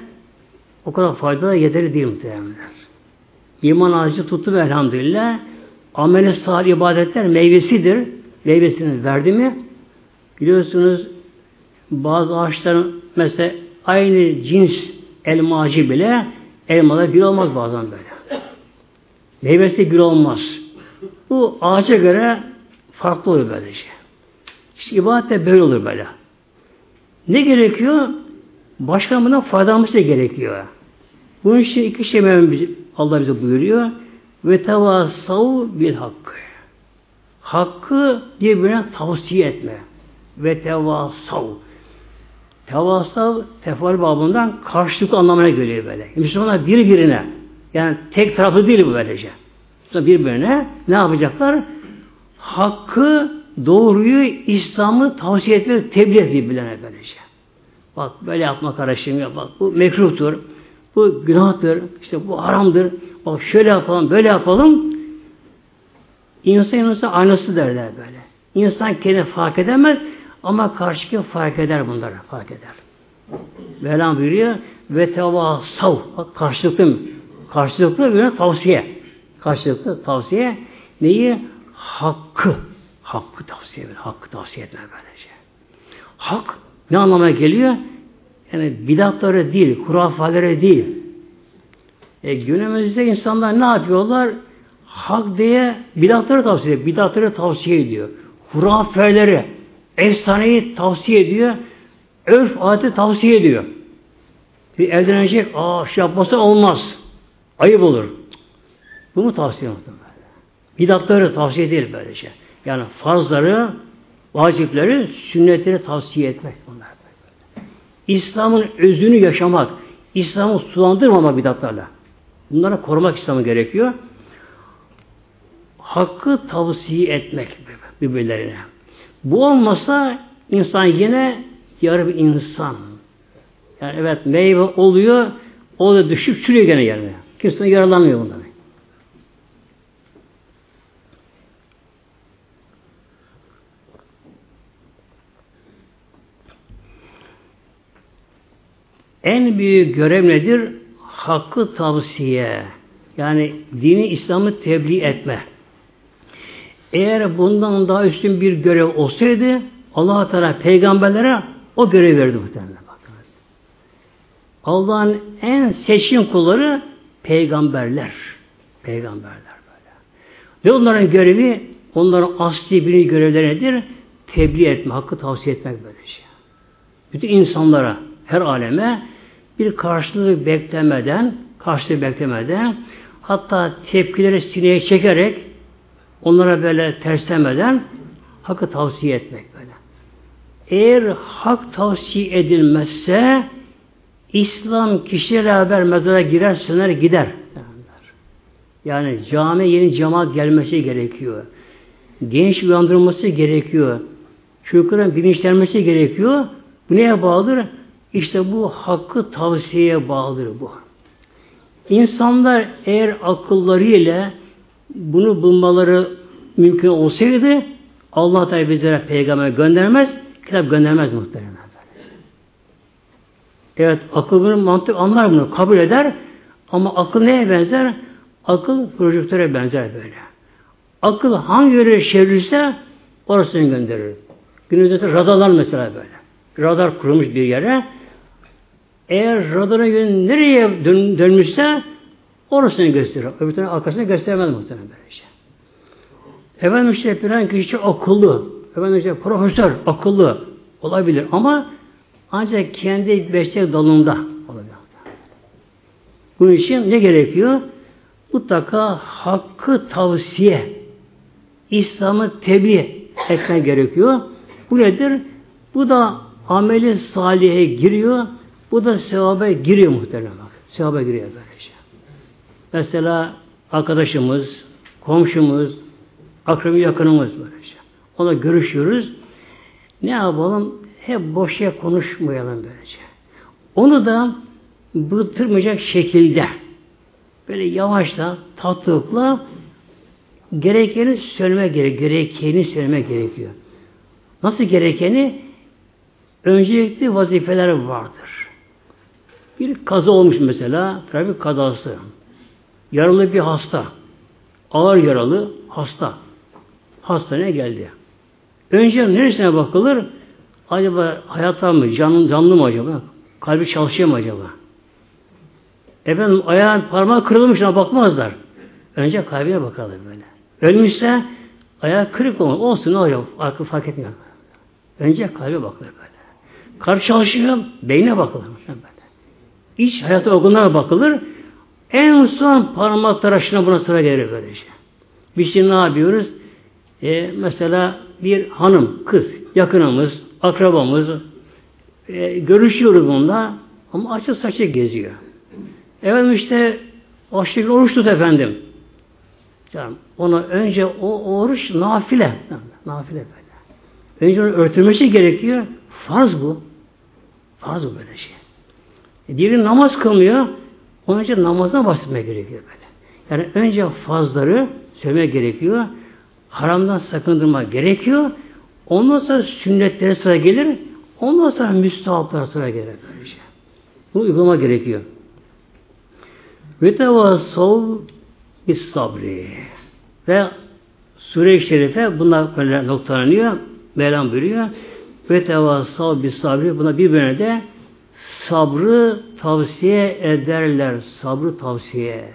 [SPEAKER 1] o kadar faydalı yeteri değil muhtemelenler. İman ağacı tuttu ve elhamdülillah ameli salih ibadetler meyvesidir. Meyvesini verdi mi biliyorsunuz bazı ağaçların mesela aynı cins elma ağacı bile elmada bir olmaz bazen böyle. Meyvesi bir olmaz. Bu ağaca göre farklı oluyor böylece. İşte ibadet de böyle olur böyle. Ne gerekiyor? Başka bundan faydalanması gerekiyor. Bunun için iki şey Allah bize buyuruyor. Ve tevasav bil hakkı. Hakkı birbirine tavsiye etme. Ve tevasav. Tevasav tefal babından karşılık anlamına geliyor böyle. Müslümanlar birbirine yani tek taraflı değil bu böylece. Birbirine ne yapacaklar? Hakkı, doğruyu, İslam'ı tavsiye etmek, tebliğ et birbirlerine böylece. Bak böyle yapma kardeşim ya bak bu mekruhtur. Bu günahtır. işte bu haramdır. Bak şöyle yapalım, böyle yapalım. İnsan insan aynası derler böyle. İnsan kendini fark edemez ama karşıki fark eder bunları. Fark eder. Mevlam buyuruyor ve tevasav. Bak karşılıklı? Karşılıklı bir tavsiye. Karşılıklı tavsiye. Neyi? Hakkı. Hakkı tavsiye eder. Hakkı tavsiye etme böylece. Hak ne anlamaya geliyor? Yani bidatları değil, hurafelere değil. E, günümüzde insanlar ne yapıyorlar? Hak diye bidatları tavsiye ediyor. Bidatları tavsiye ediyor. Hurafeleri, efsaneyi tavsiye ediyor. Örf adeti tavsiye ediyor. Bir evlenecek, aa şey yapmasa olmaz. Ayıp olur. Bu mu tavsiye ediyor? Bidatları tavsiye değil böylece. Yani farzları, vacipleri, sünnetleri tavsiye etmek bunlar. İslam'ın özünü yaşamak, İslam'ı sulandırmamak bidatlarla. Bunlara korumak İslam'ı gerekiyor. Hakkı tavsiye etmek birbirlerine. Bu olmasa insan yine yarı bir insan. Yani evet meyve oluyor, o da düşüp çürüyor gene yerine. Kimse yaralanmıyor bundan. En büyük görev nedir? Hakkı tavsiye. Yani dini İslam'ı tebliğ etme. Eğer bundan daha üstün bir görev olsaydı Allah Teala peygamberlere o görev verdi muhtemelen. Allah'ın en seçkin kulları peygamberler. Peygamberler böyle. Ve onların görevi, onların asli bir görevleri nedir? Tebliğ etme, hakkı tavsiye etmek böyle şey. Bütün insanlara, her aleme bir karşılığı beklemeden, karşılığı beklemeden hatta tepkileri sineye çekerek onlara böyle terslemeden hakkı tavsiye etmek böyle. Eğer hak tavsiye edilmezse İslam kişiyle beraber mezara girer, söner, gider. Yani cami yeni cemaat gelmesi gerekiyor. genç uyandırılması gerekiyor. Çocukların bilinçlenmesi gerekiyor. Bu neye bağlıdır? İşte bu hakkı tavsiyeye bağlıdır bu. İnsanlar eğer akıllarıyla bunu bulmaları mümkün olsaydı Allah da bizlere peygamber göndermez, kitap göndermez muhtemelen. Evet akıl bunu mantık anlar bunu, kabul eder ama akıl neye benzer? Akıl projektöre benzer böyle. Akıl hangi yöre çevirirse orasını gönderir. Günümüzde radarlar mesela böyle. Radar kurulmuş bir yere. Eğer radarın yönü nereye dön, dönmüşse orasını gösterir. Öbür tarafın arkasını göstermez muhtemelen böyle şey. Efendim işte filan kişi akıllı. Efendim işte profesör akıllı olabilir ama ancak kendi meslek dalında olabilir. Bunun için ne gerekiyor? Mutlaka hakkı tavsiye, İslam'ı tebliğ etmen gerekiyor. Bu nedir? Bu da ameli salihe giriyor. Bu da sevaba giriyor muhtemelen. Sevaba giriyor böylece. Mesela arkadaşımız, komşumuz, akrabi yakınımız böylece. Ona görüşüyoruz. Ne yapalım? Hep boşya konuşmayalım böylece. Onu da bıktırmayacak şekilde böyle yavaşla, tatlılıkla gerekeni söyleme gerekiyor. Gerekeni söyleme gerekiyor. Nasıl gerekeni? Öncelikli vazifeler vardır. Bir kaza olmuş mesela, trafik kazası. Yaralı bir hasta. Ağır yaralı hasta. Hastaneye geldi. Önce neresine bakılır? Acaba hayatta mı? Canlı, canlı mı acaba? Kalbi çalışıyor mu acaba? Efendim ayağın parmağı kırılmış ama bakmazlar. Önce kalbine bakarlar böyle. Ölmüşse ayağı kırık olmaz. Olsun ne olacak? Akıl fark etmiyor. Önce kalbe bakılır böyle. Kalp çalışıyor, beyne bakılır. Böyle. İç hayata organlara bakılır. En son parmak tıraşına buna sıra gelir böylece. Biz şimdi ne yapıyoruz? E, mesela bir hanım, kız, yakınımız, akrabamız e, görüşüyoruz bununla ama açık saçı geziyor. Efendim işte şekilde oruç tut efendim. Canım, ona önce o oruç nafile. Nafile böyle. Önce onu örtülmesi gerekiyor. Farz bu. Farz bu böyle şey. E, diğeri namaz kılmıyor. Onun için namazdan bahsetmek gerekiyor böyle. Yani önce fazları söylemek gerekiyor. Haramdan sakındırmak gerekiyor. Ondan sonra sünnetlere sıra gelir. Ondan sonra müstahaplara sıra gelir. Böyle şey. Bunu uygulama gerekiyor. Ve tevasav bis sabri. Ve Sure-i Şerife bunlar böyle noktalanıyor. Mevlam buyuruyor. Ve tevasav bis sabri. Buna bir bölümde de sabrı tavsiye ederler. Sabrı tavsiye.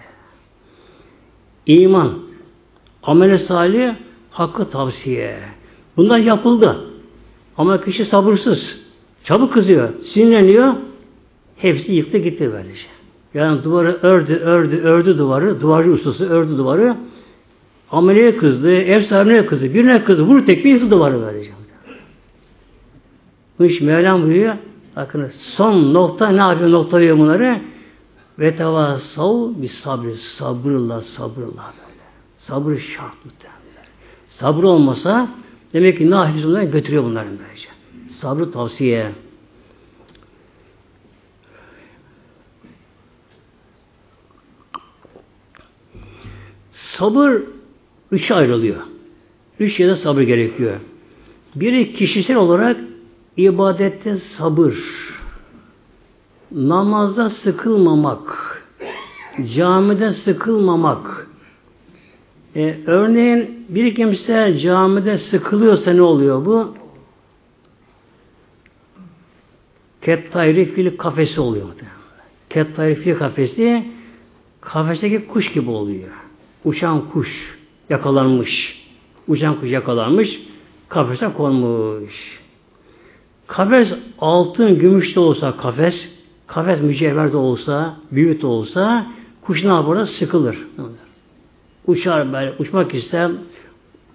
[SPEAKER 1] İman, amel salih, hakkı tavsiye. Bunlar yapıldı. Ama kişi sabırsız. Çabuk kızıyor, sinirleniyor. Hepsi yıktı gitti böylece. Yani duvarı ördü, ördü, ördü duvarı. Duvarcı ustası ördü duvarı. Ameleye kızdı, ev sahibine kızdı, birine kızdı, vur tekme yıktı duvarı böylece. Bu iş Mevlam buyuruyor. Bakın son nokta ne yapıyor nokta veriyor bunları? Ve tevasav bir sabır, sabırla, sabırla böyle. Sabır şart muhtemelen. Sabır olmasa demek ki nahiz bunları götürüyor bunların böylece. Sabrı tavsiye. Sabır üç ayrılıyor. Üç yerde sabır gerekiyor. Biri kişisel olarak ibadette sabır, namazda sıkılmamak, camide sıkılmamak. Ee, örneğin bir kimse camide sıkılıyorsa ne oluyor bu? Kettayri fil kafesi oluyor. Kettayri fil kafesi kafesteki kuş gibi oluyor. Uçan kuş yakalanmış. Uçan kuş yakalanmış. Kafese konmuş. Kafes altın, gümüş de olsa kafes, kafes mücevher de olsa, büyük de olsa kuş ne yapar? Sıkılır. Uçar böyle, uçmak ister,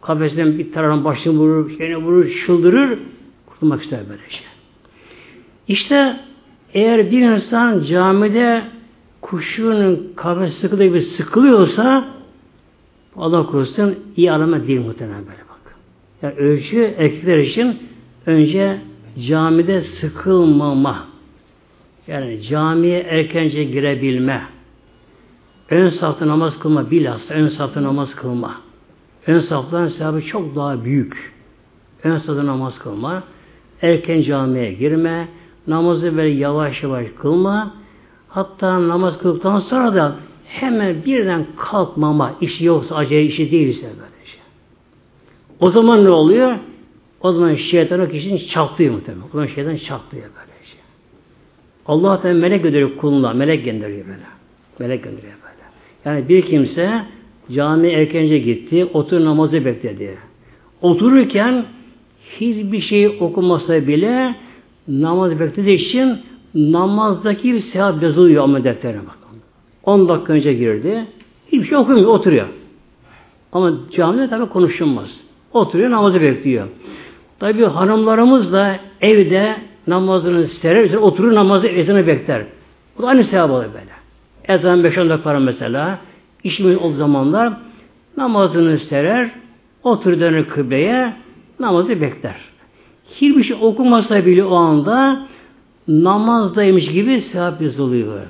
[SPEAKER 1] kafesten bir tarafın başını vurur, şeyine vurur, çıldırır, kurtulmak ister böyle şey. İşte eğer bir insan camide kuşunun kafes sıkıldığı gibi sıkılıyorsa Allah korusun iyi alamet değil muhtemelen böyle bak. Yani ölçü erkekler için önce camide sıkılmama. Yani camiye erkence girebilme. Ön safta namaz kılma bilhassa ön safta namaz kılma. Ön saftan sevabı çok daha büyük. Ön safta namaz kılma. Erken camiye girme. Namazı böyle yavaş yavaş kılma. Hatta namaz kıldıktan sonra da hemen birden kalkmama. işi yoksa, acele işi değilse böyle şey. O zaman ne oluyor? O zaman şeytan o kişinin çatlıyor muhtemelen. O zaman şeytan çatlıyor böyle şey. Allah da melek gönderiyor kuluna. Melek gönderiyor böyle. Melek gönderiyor böyle. Yani bir kimse cami erkence gitti, otur namazı bekledi. Otururken hiçbir şey okumasa bile namaz beklediği için namazdaki bir sevap yazılıyor ama defterine bakın. 10 dakika önce girdi. Hiçbir şey okumuyor, oturuyor. Ama camide tabi konuşulmaz. Oturuyor, namazı bekliyor. Tabi hanımlarımız da evde namazını serer, oturur namazı ezanı bekler. Bu da aynı sevap oluyor böyle. Ezan 5-10 dakika mesela işimiz o zamanlar namazını serer, otur dönür kıbleye, namazı bekler. Hiçbir şey okumasa bile o anda namazdaymış gibi sevap yazılıyor.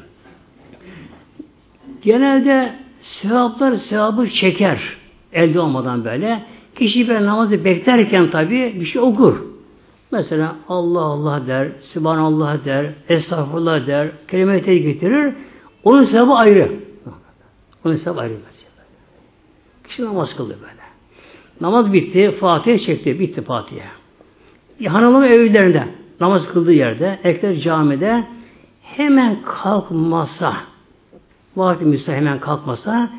[SPEAKER 1] Genelde sevaplar sevabı çeker. Elde olmadan böyle. Kişi bir namazı beklerken tabi bir şey okur. Mesela Allah Allah der, Sübhanallah der, Estağfurullah der, kelime getirir. Onun sevabı ayrı. Onun sevabı ayrı. Kişi namaz kıldı böyle. Namaz bitti, Fatiha çekti, bitti Fatiha. Hanımın evlerinde, namaz kıldığı yerde, ekler camide hemen kalkmasa, vakti müstah hemen kalkmasa,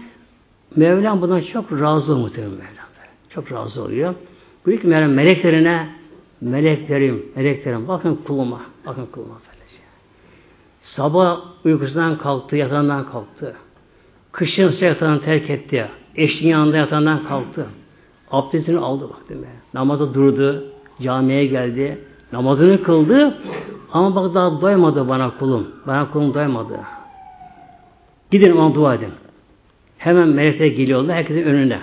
[SPEAKER 1] Mevlam bundan çok razı muhtemelen. Çok razı oluyor. Büyük Mevlam meleklerine, meleklerim, meleklerim, bakın kuluma, bakın kuluma böylece. Sabah uykusundan kalktı, yatağından kalktı. Kışın yatağını terk etti. Eşinin yanında yatağından kalktı. Abdestini aldı bak değil mi? Namaza durdu. Camiye geldi. Namazını kıldı. Ama bak daha doymadı bana kulum. Bana kulum doymadı. Gidin ona dua edin. Hemen melekler geliyorlar herkesin önüne.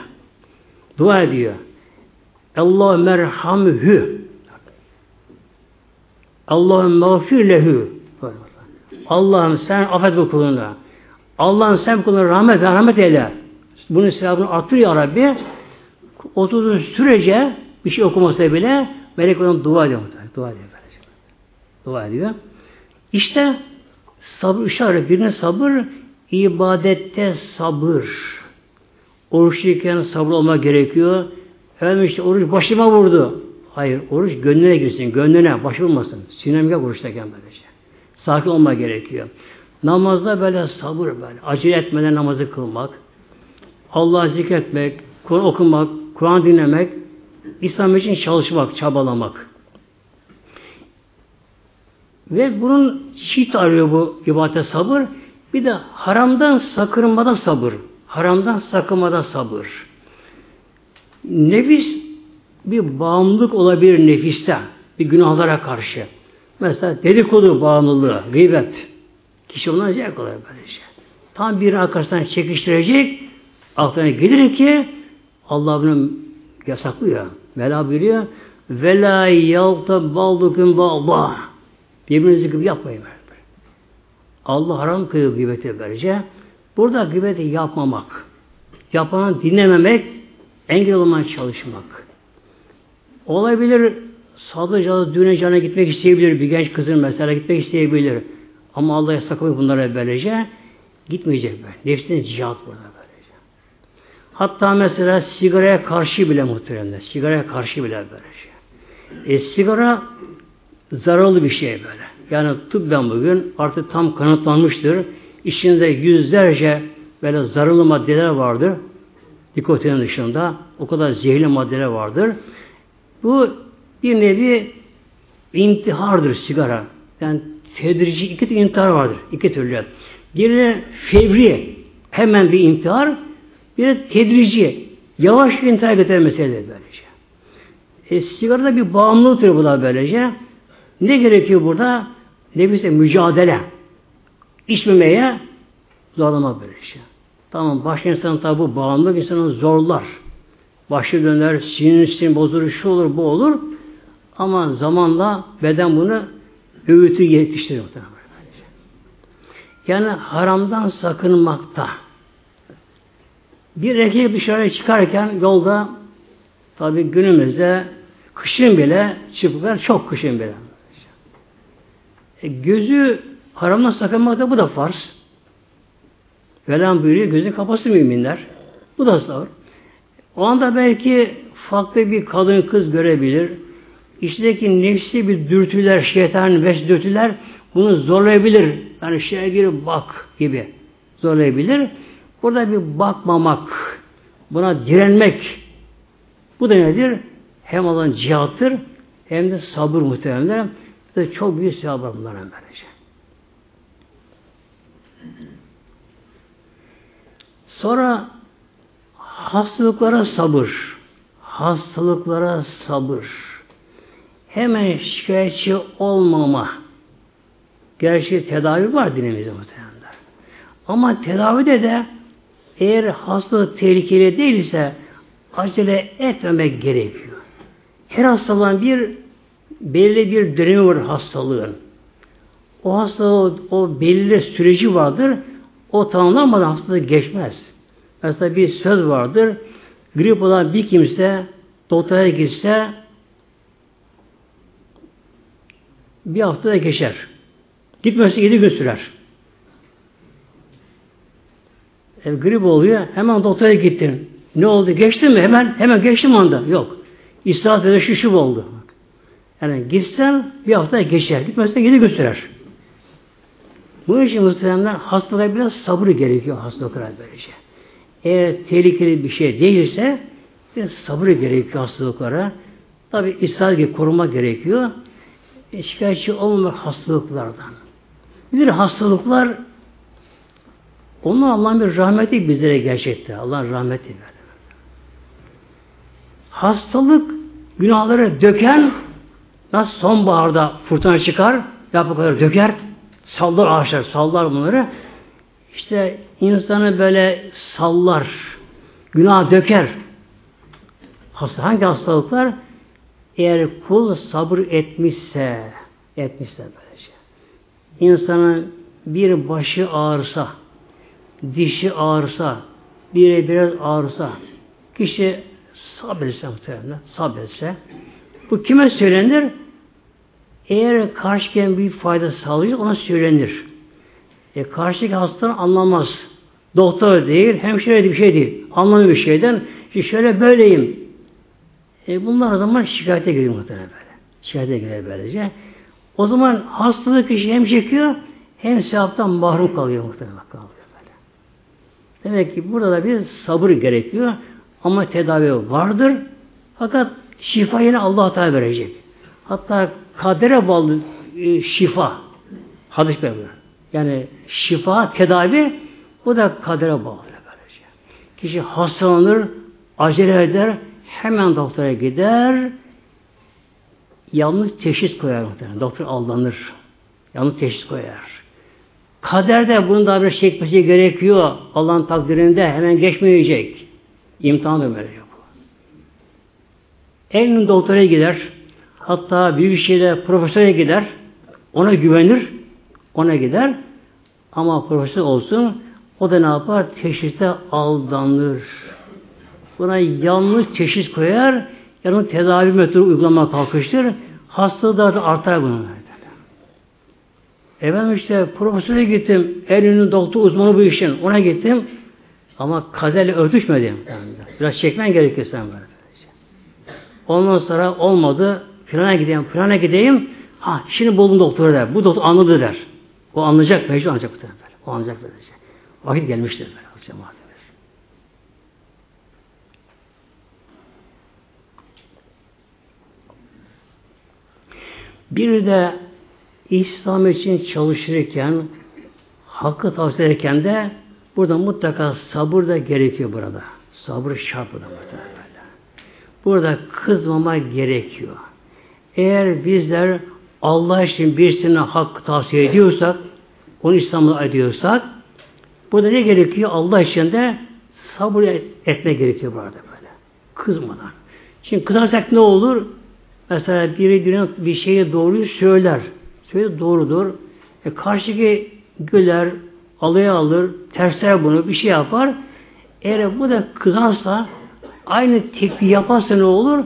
[SPEAKER 1] Dua ediyor. Allah merhamhü. Allah'ım mağfir lehu. Allah'ım sen affet bu kulunu. Allah'ım sen kuluna rahmet rahmet eyle. Bunun sevabını arttır ya Rabbi. Oturduğu sürece bir şey okumasa bile melek ona dua ediyor. Dua ediyor. Dua ediyor. İşte sabır işaret birine sabır ibadette sabır. Oruçluyken sabır olmak gerekiyor. Efendim işte oruç başıma vurdu. Hayır, oruç gönlüne girsin, gönlüne, baş vurmasın. Sinemge oruçtayken böylece. Sakin olmak gerekiyor. Namazda böyle sabır böyle. Acele etmeden namazı kılmak. Allah'ı zikretmek, Kur'an okumak, Kur'an dinlemek, İslam için çalışmak, çabalamak. Ve bunun çift arıyor bu ibadet sabır. Bir de haramdan sakınmada sabır. Haramdan sakınmada sabır. Nefis bir bağımlılık olabilir nefiste. Bir günahlara karşı. Mesela dedikodu bağımlılığı, gıybet. Kişi ondan zevk alır böylece. Tam bir arkasından çekiştirecek, aklına gelir ki Allah bunu yasaklıyor. Mela buyuruyor. Ve la yalta baldukum Allah. Birbirinizi gibi yapmayın. Allah haram kılıyor gıybeti böylece. Burada gıybeti yapmamak, yapanı dinlememek, engel olmaya çalışmak. Olabilir, sadece düğüne cana gitmek isteyebilir, bir genç kızın mesela gitmek isteyebilir. Ama Allah yasaklıyor bunlara böylece. Gitmeyecek böyle. Nefsine cihat burada böylece. Hatta mesela sigaraya karşı bile muhteremler. Sigaraya karşı bile böylece. E, sigara zararlı bir şey böyle. Yani tıbben bugün artık tam kanıtlanmıştır. İçinde yüzlerce böyle zararlı maddeler vardır. Nikotinin dışında o kadar zehirli maddeler vardır. Bu bir nevi intihardır sigara. Yani tedrici iki intihar vardır. iki türlü. Biri fevri, hemen bir intihar, bir de tedrici, yavaş bir intihar getiren meseledir böylece. E, sigarada bir bağımlılıktır bu da böylece. Ne gerekiyor burada? Nefise mücadele. İçmemeye zorlama böyle şey. Tamam başka insan tabi bu bağımlılık insanı zorlar. başı döner, sinir sinir bozulur, şu olur, bu olur. Ama zamanla beden bunu öğütü yetiştiriyor. Yani haramdan sakınmakta. Bir erkek dışarıya çıkarken yolda tabi günümüzde kışın bile çıplar çok kışın bile. E, gözü haramdan sakınmakta bu da farz. Velan buyuruyor gözünü kapasın müminler. Bu da sağır. O anda belki farklı bir kadın kız görebilir. İçindeki nefsi bir dürtüler, şeytan beş dürtüler bunu zorlayabilir. Yani şeye girip bak gibi zorlayabilir. Burada bir bakmamak, buna direnmek. Bu da nedir? Hem olan cihattır, hem de sabır muhtemelen. Ve çok büyük sevap var bunlara böylece. Sonra hastalıklara sabır. Hastalıklara sabır. Hemen şikayetçi olmama. Gerçi tedavi var dinimizde muhtemelen. Ama tedavide de eğer hastalık tehlikeli değilse acele etmemek gerekiyor. Her hastalığın bir belli bir dönemi var hastalığın. O hastalığı o belli süreci vardır. O tamamlanmadan hastalık geçmez. Mesela bir söz vardır. Grip olan bir kimse doktora gitse bir haftada geçer. Gitmesi yedi gün sürer. E, grip oluyor. Hemen doktora gittin. Ne oldu? Geçti mi? Hemen hemen geçtim anda. Yok. İstirahat ve şişip oldu. Yani gitsen bir hafta geçer. Gitmezsen yedi gün sürer. Bu için muhtemelen hastalığa biraz sabır gerekiyor hastalıklara böylece. Eğer tehlikeli bir şey değilse biraz sabır gerekiyor hastalıklara. Tabi İsrail gibi koruma gerekiyor. E, şikayetçi olmamak hastalıklardan. Bir hastalıklar onun Allah'ın bir rahmeti bizlere gerçekte. Allah'ın rahmeti. Hastalık günahları döken nasıl sonbaharda fırtına çıkar yaprakları döker sallar ağaçlar sallar bunları. İşte insanı böyle sallar günah döker. Hasta hangi hastalıklar? Eğer kul sabır etmişse etmişse böylece insanın bir başı ağırsa dişi ağırsa, biri biraz ağırsa, kişi sabretse muhtemelen, sabretse, bu kime söylenir? Eğer karşıken bir fayda sağlayacak ona söylenir. E karşıdaki hastanın anlamaz. Doktor değil, hemşire bir şey değil. Anlamıyor bir şeyden. İşte şöyle böyleyim. E bunlar o zaman şikayete giriyor muhtemelen böyle. Şikayete girer böylece. O zaman hastalık kişi hem çekiyor hem sevaptan mahrum kalıyor muhtemelen kalıyor. Demek ki burada da bir sabır gerekiyor. Ama tedavi vardır. Fakat şifa yine Allah Teala verecek. Hatta kadere bağlı e, şifa. Hadis veriyor. Yani şifa, tedavi bu da kadere bağlı. Böylece. Kişi hastalanır, acele eder, hemen doktora gider, yanlış teşhis koyar muhtemelen. Doktor aldanır. Yanlış teşhis koyar. Kaderde bunu da bir çekmesi gerekiyor. Allah'ın takdirinde hemen geçmeyecek. İmtihan da böyle bu. En doktora gider. Hatta bir şeyde profesöre gider. Ona güvenir. Ona gider. Ama profesör olsun o da ne yapar? Teşhiste aldanır. Buna yanlış teşhis koyar. Yani tedavi metodu uygulama kalkıştır. Hastalığı da artar bunun. Efendim işte profesöre gittim. En doktor uzmanı bu işin. Ona gittim. Ama kaderle örtüşmedim. Biraz çekmen gerekiyor sen böyle. Ondan sonra olmadı. Filana gideyim, filana gideyim. Ha şimdi buldum doktoru der. Bu doktor anladı der. O anlayacak, mecbur anlayacak bu böyle. O anlayacak böylece. Vakit gelmiştir böyle. Cemaatimiz. Bir de İslam için çalışırken, hakkı tavsiye ederken de burada mutlaka sabır da gerekiyor burada. Sabır şart burada mutlaka. Burada kızmama gerekiyor. Eğer bizler Allah için birisine hak tavsiye ediyorsak, onu İslam'ı ediyorsak, burada ne gerekiyor? Allah için de sabır etme gerekiyor burada böyle. Kızmadan. Şimdi kızarsak ne olur? Mesela biri birine bir şeyi doğruyu söyler. Söyle doğrudur. E karşıki güler, alaya alır, tersler bunu, bir şey yapar. Eğer bu da kızarsa, aynı tepki yaparsa ne olur?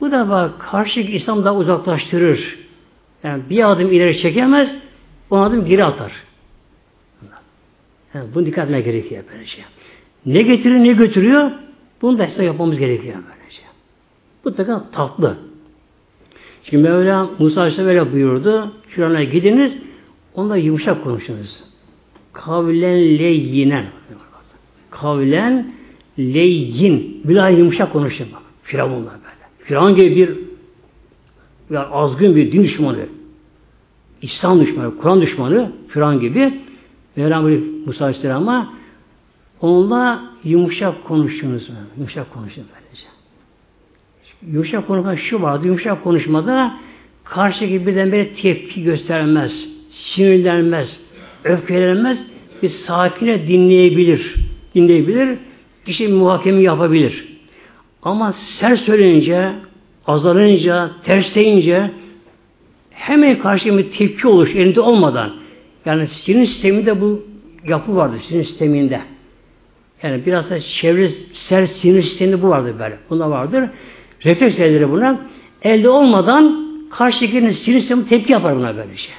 [SPEAKER 1] Bu da bak karşıki İslam daha uzaklaştırır. Yani bir adım ileri çekemez, on adım geri atar. Yani bunu dikkat etmeye gerekiyor böylece. Ne getirir ne götürüyor? Bunu da hesap yapmamız gerekiyor böylece. Bu da tatlı. Şimdi Mevla Musa Aleyhisselam böyle buyurdu. Şurana gidiniz, onunla yumuşak konuşunuz. Kavlen leyyinen. Kavlen leyyin. Bilal yumuşak konuşun bak. Firavunla böyle. Firavun gibi bir yani azgın bir din düşmanı. İslam düşmanı, Kur'an düşmanı, Firavun gibi Mevlam Musa Aleyhisselam'a onunla yumuşak konuşunuz. Yumuşak konuşun böylece. Yumuşak konuşma şu vardı. Yumuşak konuşmada karşı birdenbire tepki göstermez, sinirlenmez, öfkelenmez, bir sakine dinleyebilir. Dinleyebilir, kişi muhakeme yapabilir. Ama ser söyleyince, azalınca, tersleyince hemen karşı bir tepki olur elinde olmadan. Yani sinir sisteminde bu yapı vardır sinir sisteminde. Yani biraz da çevre ser sinir sisteminde bu vardır böyle. Bunda vardır. Refleks elleri buna. Elde olmadan karşıdakinin sinir sistemi tepki yapar buna böyle şey.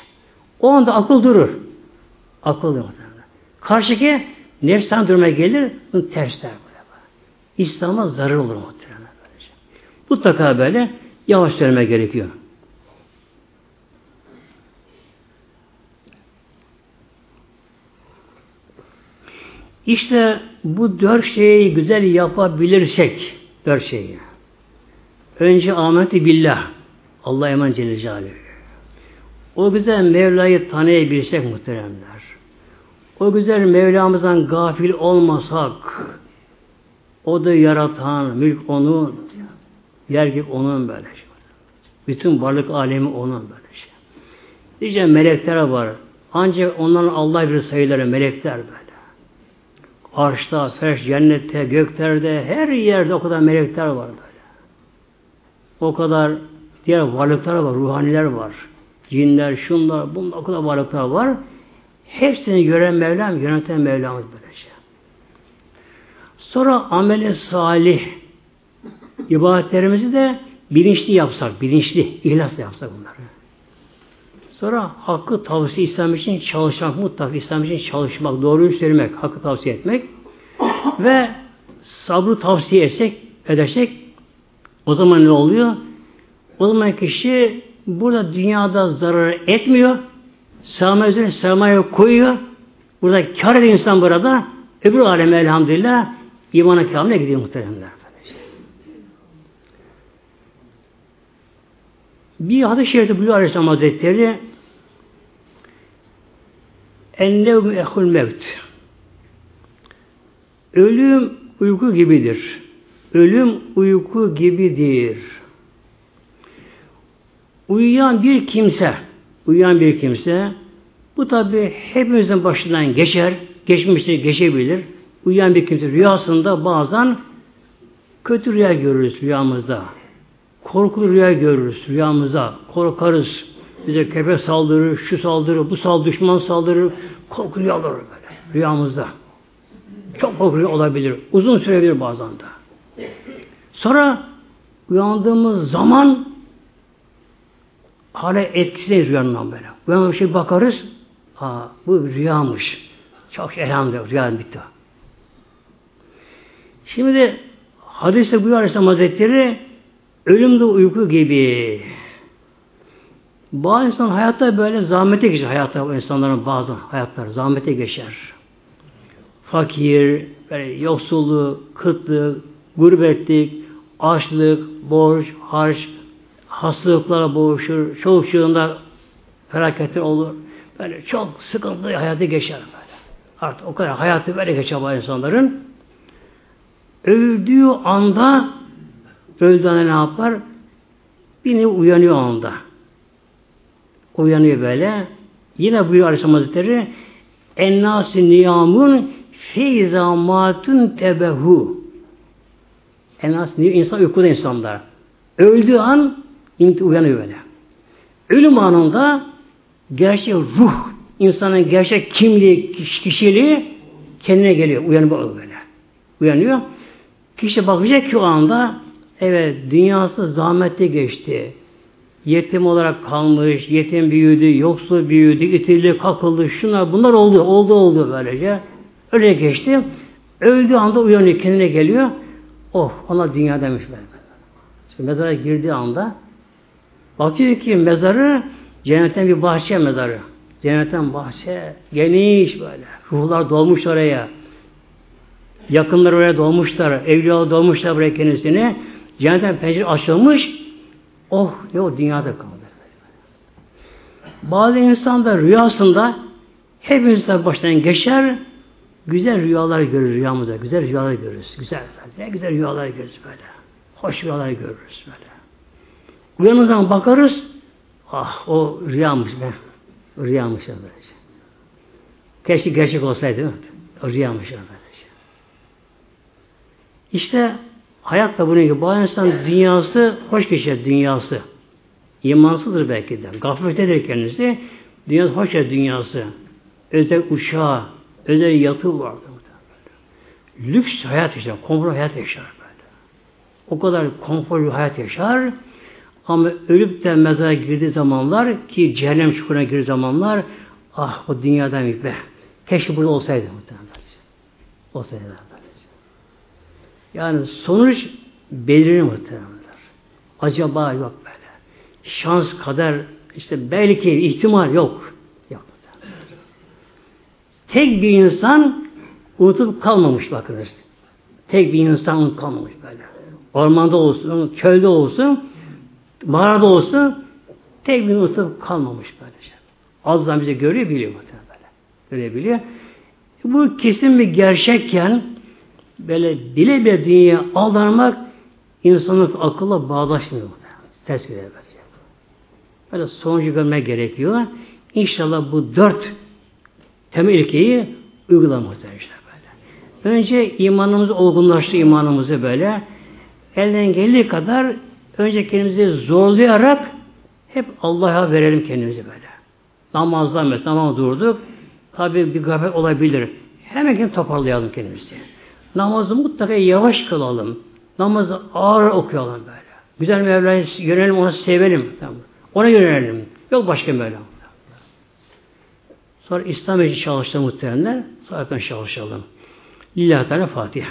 [SPEAKER 1] O anda akıl durur. Akıl durur. Karşıdaki nefsan duruma gelir, bunu tersler böyle. İslam'a zarar olur muhtemelen böylece. Mutlaka böyle yavaş söyleme gerekiyor. İşte bu dört şeyi güzel yapabilirsek, dört şeyi. Önce ameti billah. Allah eman Celle. O güzel Mevla'yı tanıyabilirsek muhteremler. O güzel Mevlamızdan gafil olmasak, o da yaratan, mülk onun, yer gibi onun böyle şey. Bütün varlık alemi onun böyle şey. Diyeceğim melekler var. Ancak onların Allah bir sayıları melekler böyle. Arşta, ferş, cennette, göklerde, her yerde o kadar melekler var böyle. O kadar diğer varlıklar var, ruhaniler var. Cinler, şunlar, bunlar o kadar varlıklar var. Hepsini gören Mevlam, yöneten Mevlamız böylece. Sonra ameli salih ibadetlerimizi de bilinçli yapsak, bilinçli, ihlasla yapsak bunları. Sonra hakkı tavsiye İslam için çalışmak, mutlaka İslam için çalışmak, doğruyu söylemek, hakkı tavsiye etmek ve sabrı tavsiye etsek, edersek o zaman ne oluyor? O zaman kişi burada dünyada zarar etmiyor. Sermaye üzerine sermaye koyuyor. Burada kar eden insan burada öbür aleme elhamdülillah imana kâmine gidiyor muhteremler. Bir hadis-i şerifte buyuruyor Aleyhisselam Hazretleri Ennevm ehul mevt Ölüm uyku gibidir. Ölüm uyku gibidir. Uyuyan bir kimse, uyuyan bir kimse, bu tabi hepimizin başından geçer, geçmişte geçebilir. Uyuyan bir kimse rüyasında bazen kötü rüya görürüz rüyamızda. Korkulu rüya görürüz rüyamızda. Korkarız. Bize köpek saldırır, şu saldırır, bu saldırır, düşman saldırır. Korku rüyalar böyle rüyamızda. Çok korku olabilir. Uzun sürebilir bazen de. Sonra uyandığımız zaman hala etkisindeyiz rüyandan böyle. Uyanma bir şey bakarız. Aa, bu rüyamış. Çok elhamdülillah. Rüya bitti. Şimdi de hadiste buyuruyor Aleyhisselam Hazretleri ölüm de uyku gibi. Bazı insan hayatta böyle zahmete geçer. Hayatta insanların bazı hayatlar zahmete geçer. Fakir, böyle yoksulluğu, kıtlık, gurbetlik, açlık, borç, harç, hastalıklara boğuşur, çoğu çığında felaketler olur. Böyle çok sıkıntılı hayatı geçer böyle. Artık o kadar hayatı böyle geçer bu insanların. Öldüğü anda öldüğü anda ne yapar? Bir uyanıyor anda. Uyanıyor böyle. Yine buyuruyor Aleyhisselam Hazretleri Ennâsi niyamun feyzâ mâtun tebehu En az insan uykuda insanlar. Öldüğü an uyanıyor böyle. Ölüm anında gerçek ruh, insanın gerçek kimliği, kişiliği kendine geliyor. Uyanıyor böyle. Uyanıyor. Kişi bakacak ki o anda evet dünyası zahmetli geçti. Yetim olarak kalmış, yetim büyüdü, yoksul büyüdü, itildi, kakıldı, şunlar bunlar oldu, oldu oldu böylece. Öyle geçti. Öldüğü anda uyanıyor, kendine geliyor. Oh, ona dünya demiş ben. Şimdi mezara girdiği anda bakıyor ki mezarı cennetten bir bahçe mezarı. Cennetten bahçe geniş böyle. Ruhlar dolmuş oraya. Yakınlar oraya dolmuşlar. Evliyalar dolmuşlar buraya kendisini. Cennetten pencere açılmış. Oh o dünyada kaldı. Bazı insanlar rüyasında hepimiz de baştan geçer güzel rüyalar görür rüyamızda. Güzel rüyalar görürüz. Güzel. Ne güzel rüyalar görürüz böyle. Hoş rüyalar görürüz böyle. Uyanır zaman bakarız ah o rüyamış be. Rüyamış. Keşke gerçek olsaydı. O rüyamış böylece. İşte hayat da bunun gibi. Bu insan dünyası hoş geçer dünyası. İmansızdır belki de. Gafletedir kendisi. Dünyası hoş geçer dünyası. Özel uçağı, özel yatı vardı. Lüks hayat yaşar, konfor hayat yaşar böyle. O kadar konforlu hayat yaşar ama ölüp de mezara girdiği zamanlar ki cehennem çukuruna girdiği zamanlar ah o dünyadan bir be. Keşke burada olsaydı muhtemelen. Olsaydı. Yani sonuç belirir muhtemelen. Acaba yok böyle. Şans kadar işte belki ihtimal yok. Yok. Tek bir insan unutup kalmamış bakınız. Tek bir insan unutup kalmamış böyle. Ormanda olsun, köyde olsun, mağarada olsun tek bir unutup kalmamış böylece. Azdan bize görüyor biliyor muhtemelen böyle. Görebiliyor. Bu kesin bir gerçekken böyle bile bile dünyaya aldanmak insanın akılla bağdaşmıyor. Ters gider böylece. Böyle sonucu görmek gerekiyor. İnşallah bu dört temel ilkeyi uygulamak işte böyle. Önce imanımızı olgunlaştı imanımızı böyle. Elden geldiği kadar önce kendimizi zorlayarak hep Allah'a verelim kendimizi böyle. Namazdan mesela namaz durduk. Tabi bir gafet olabilir. Hemen kendimizi toparlayalım kendimizi. Namazı mutlaka yavaş kılalım. Namazı ağır okuyalım böyle. Güzel Mevla'yı yönelim, onu sevelim. Ona yönelelim. Yok başka Mevla. Sonra İslam için çalıştı muhteremler. Sonra çalışalım. Lillahi Teala Fatiha.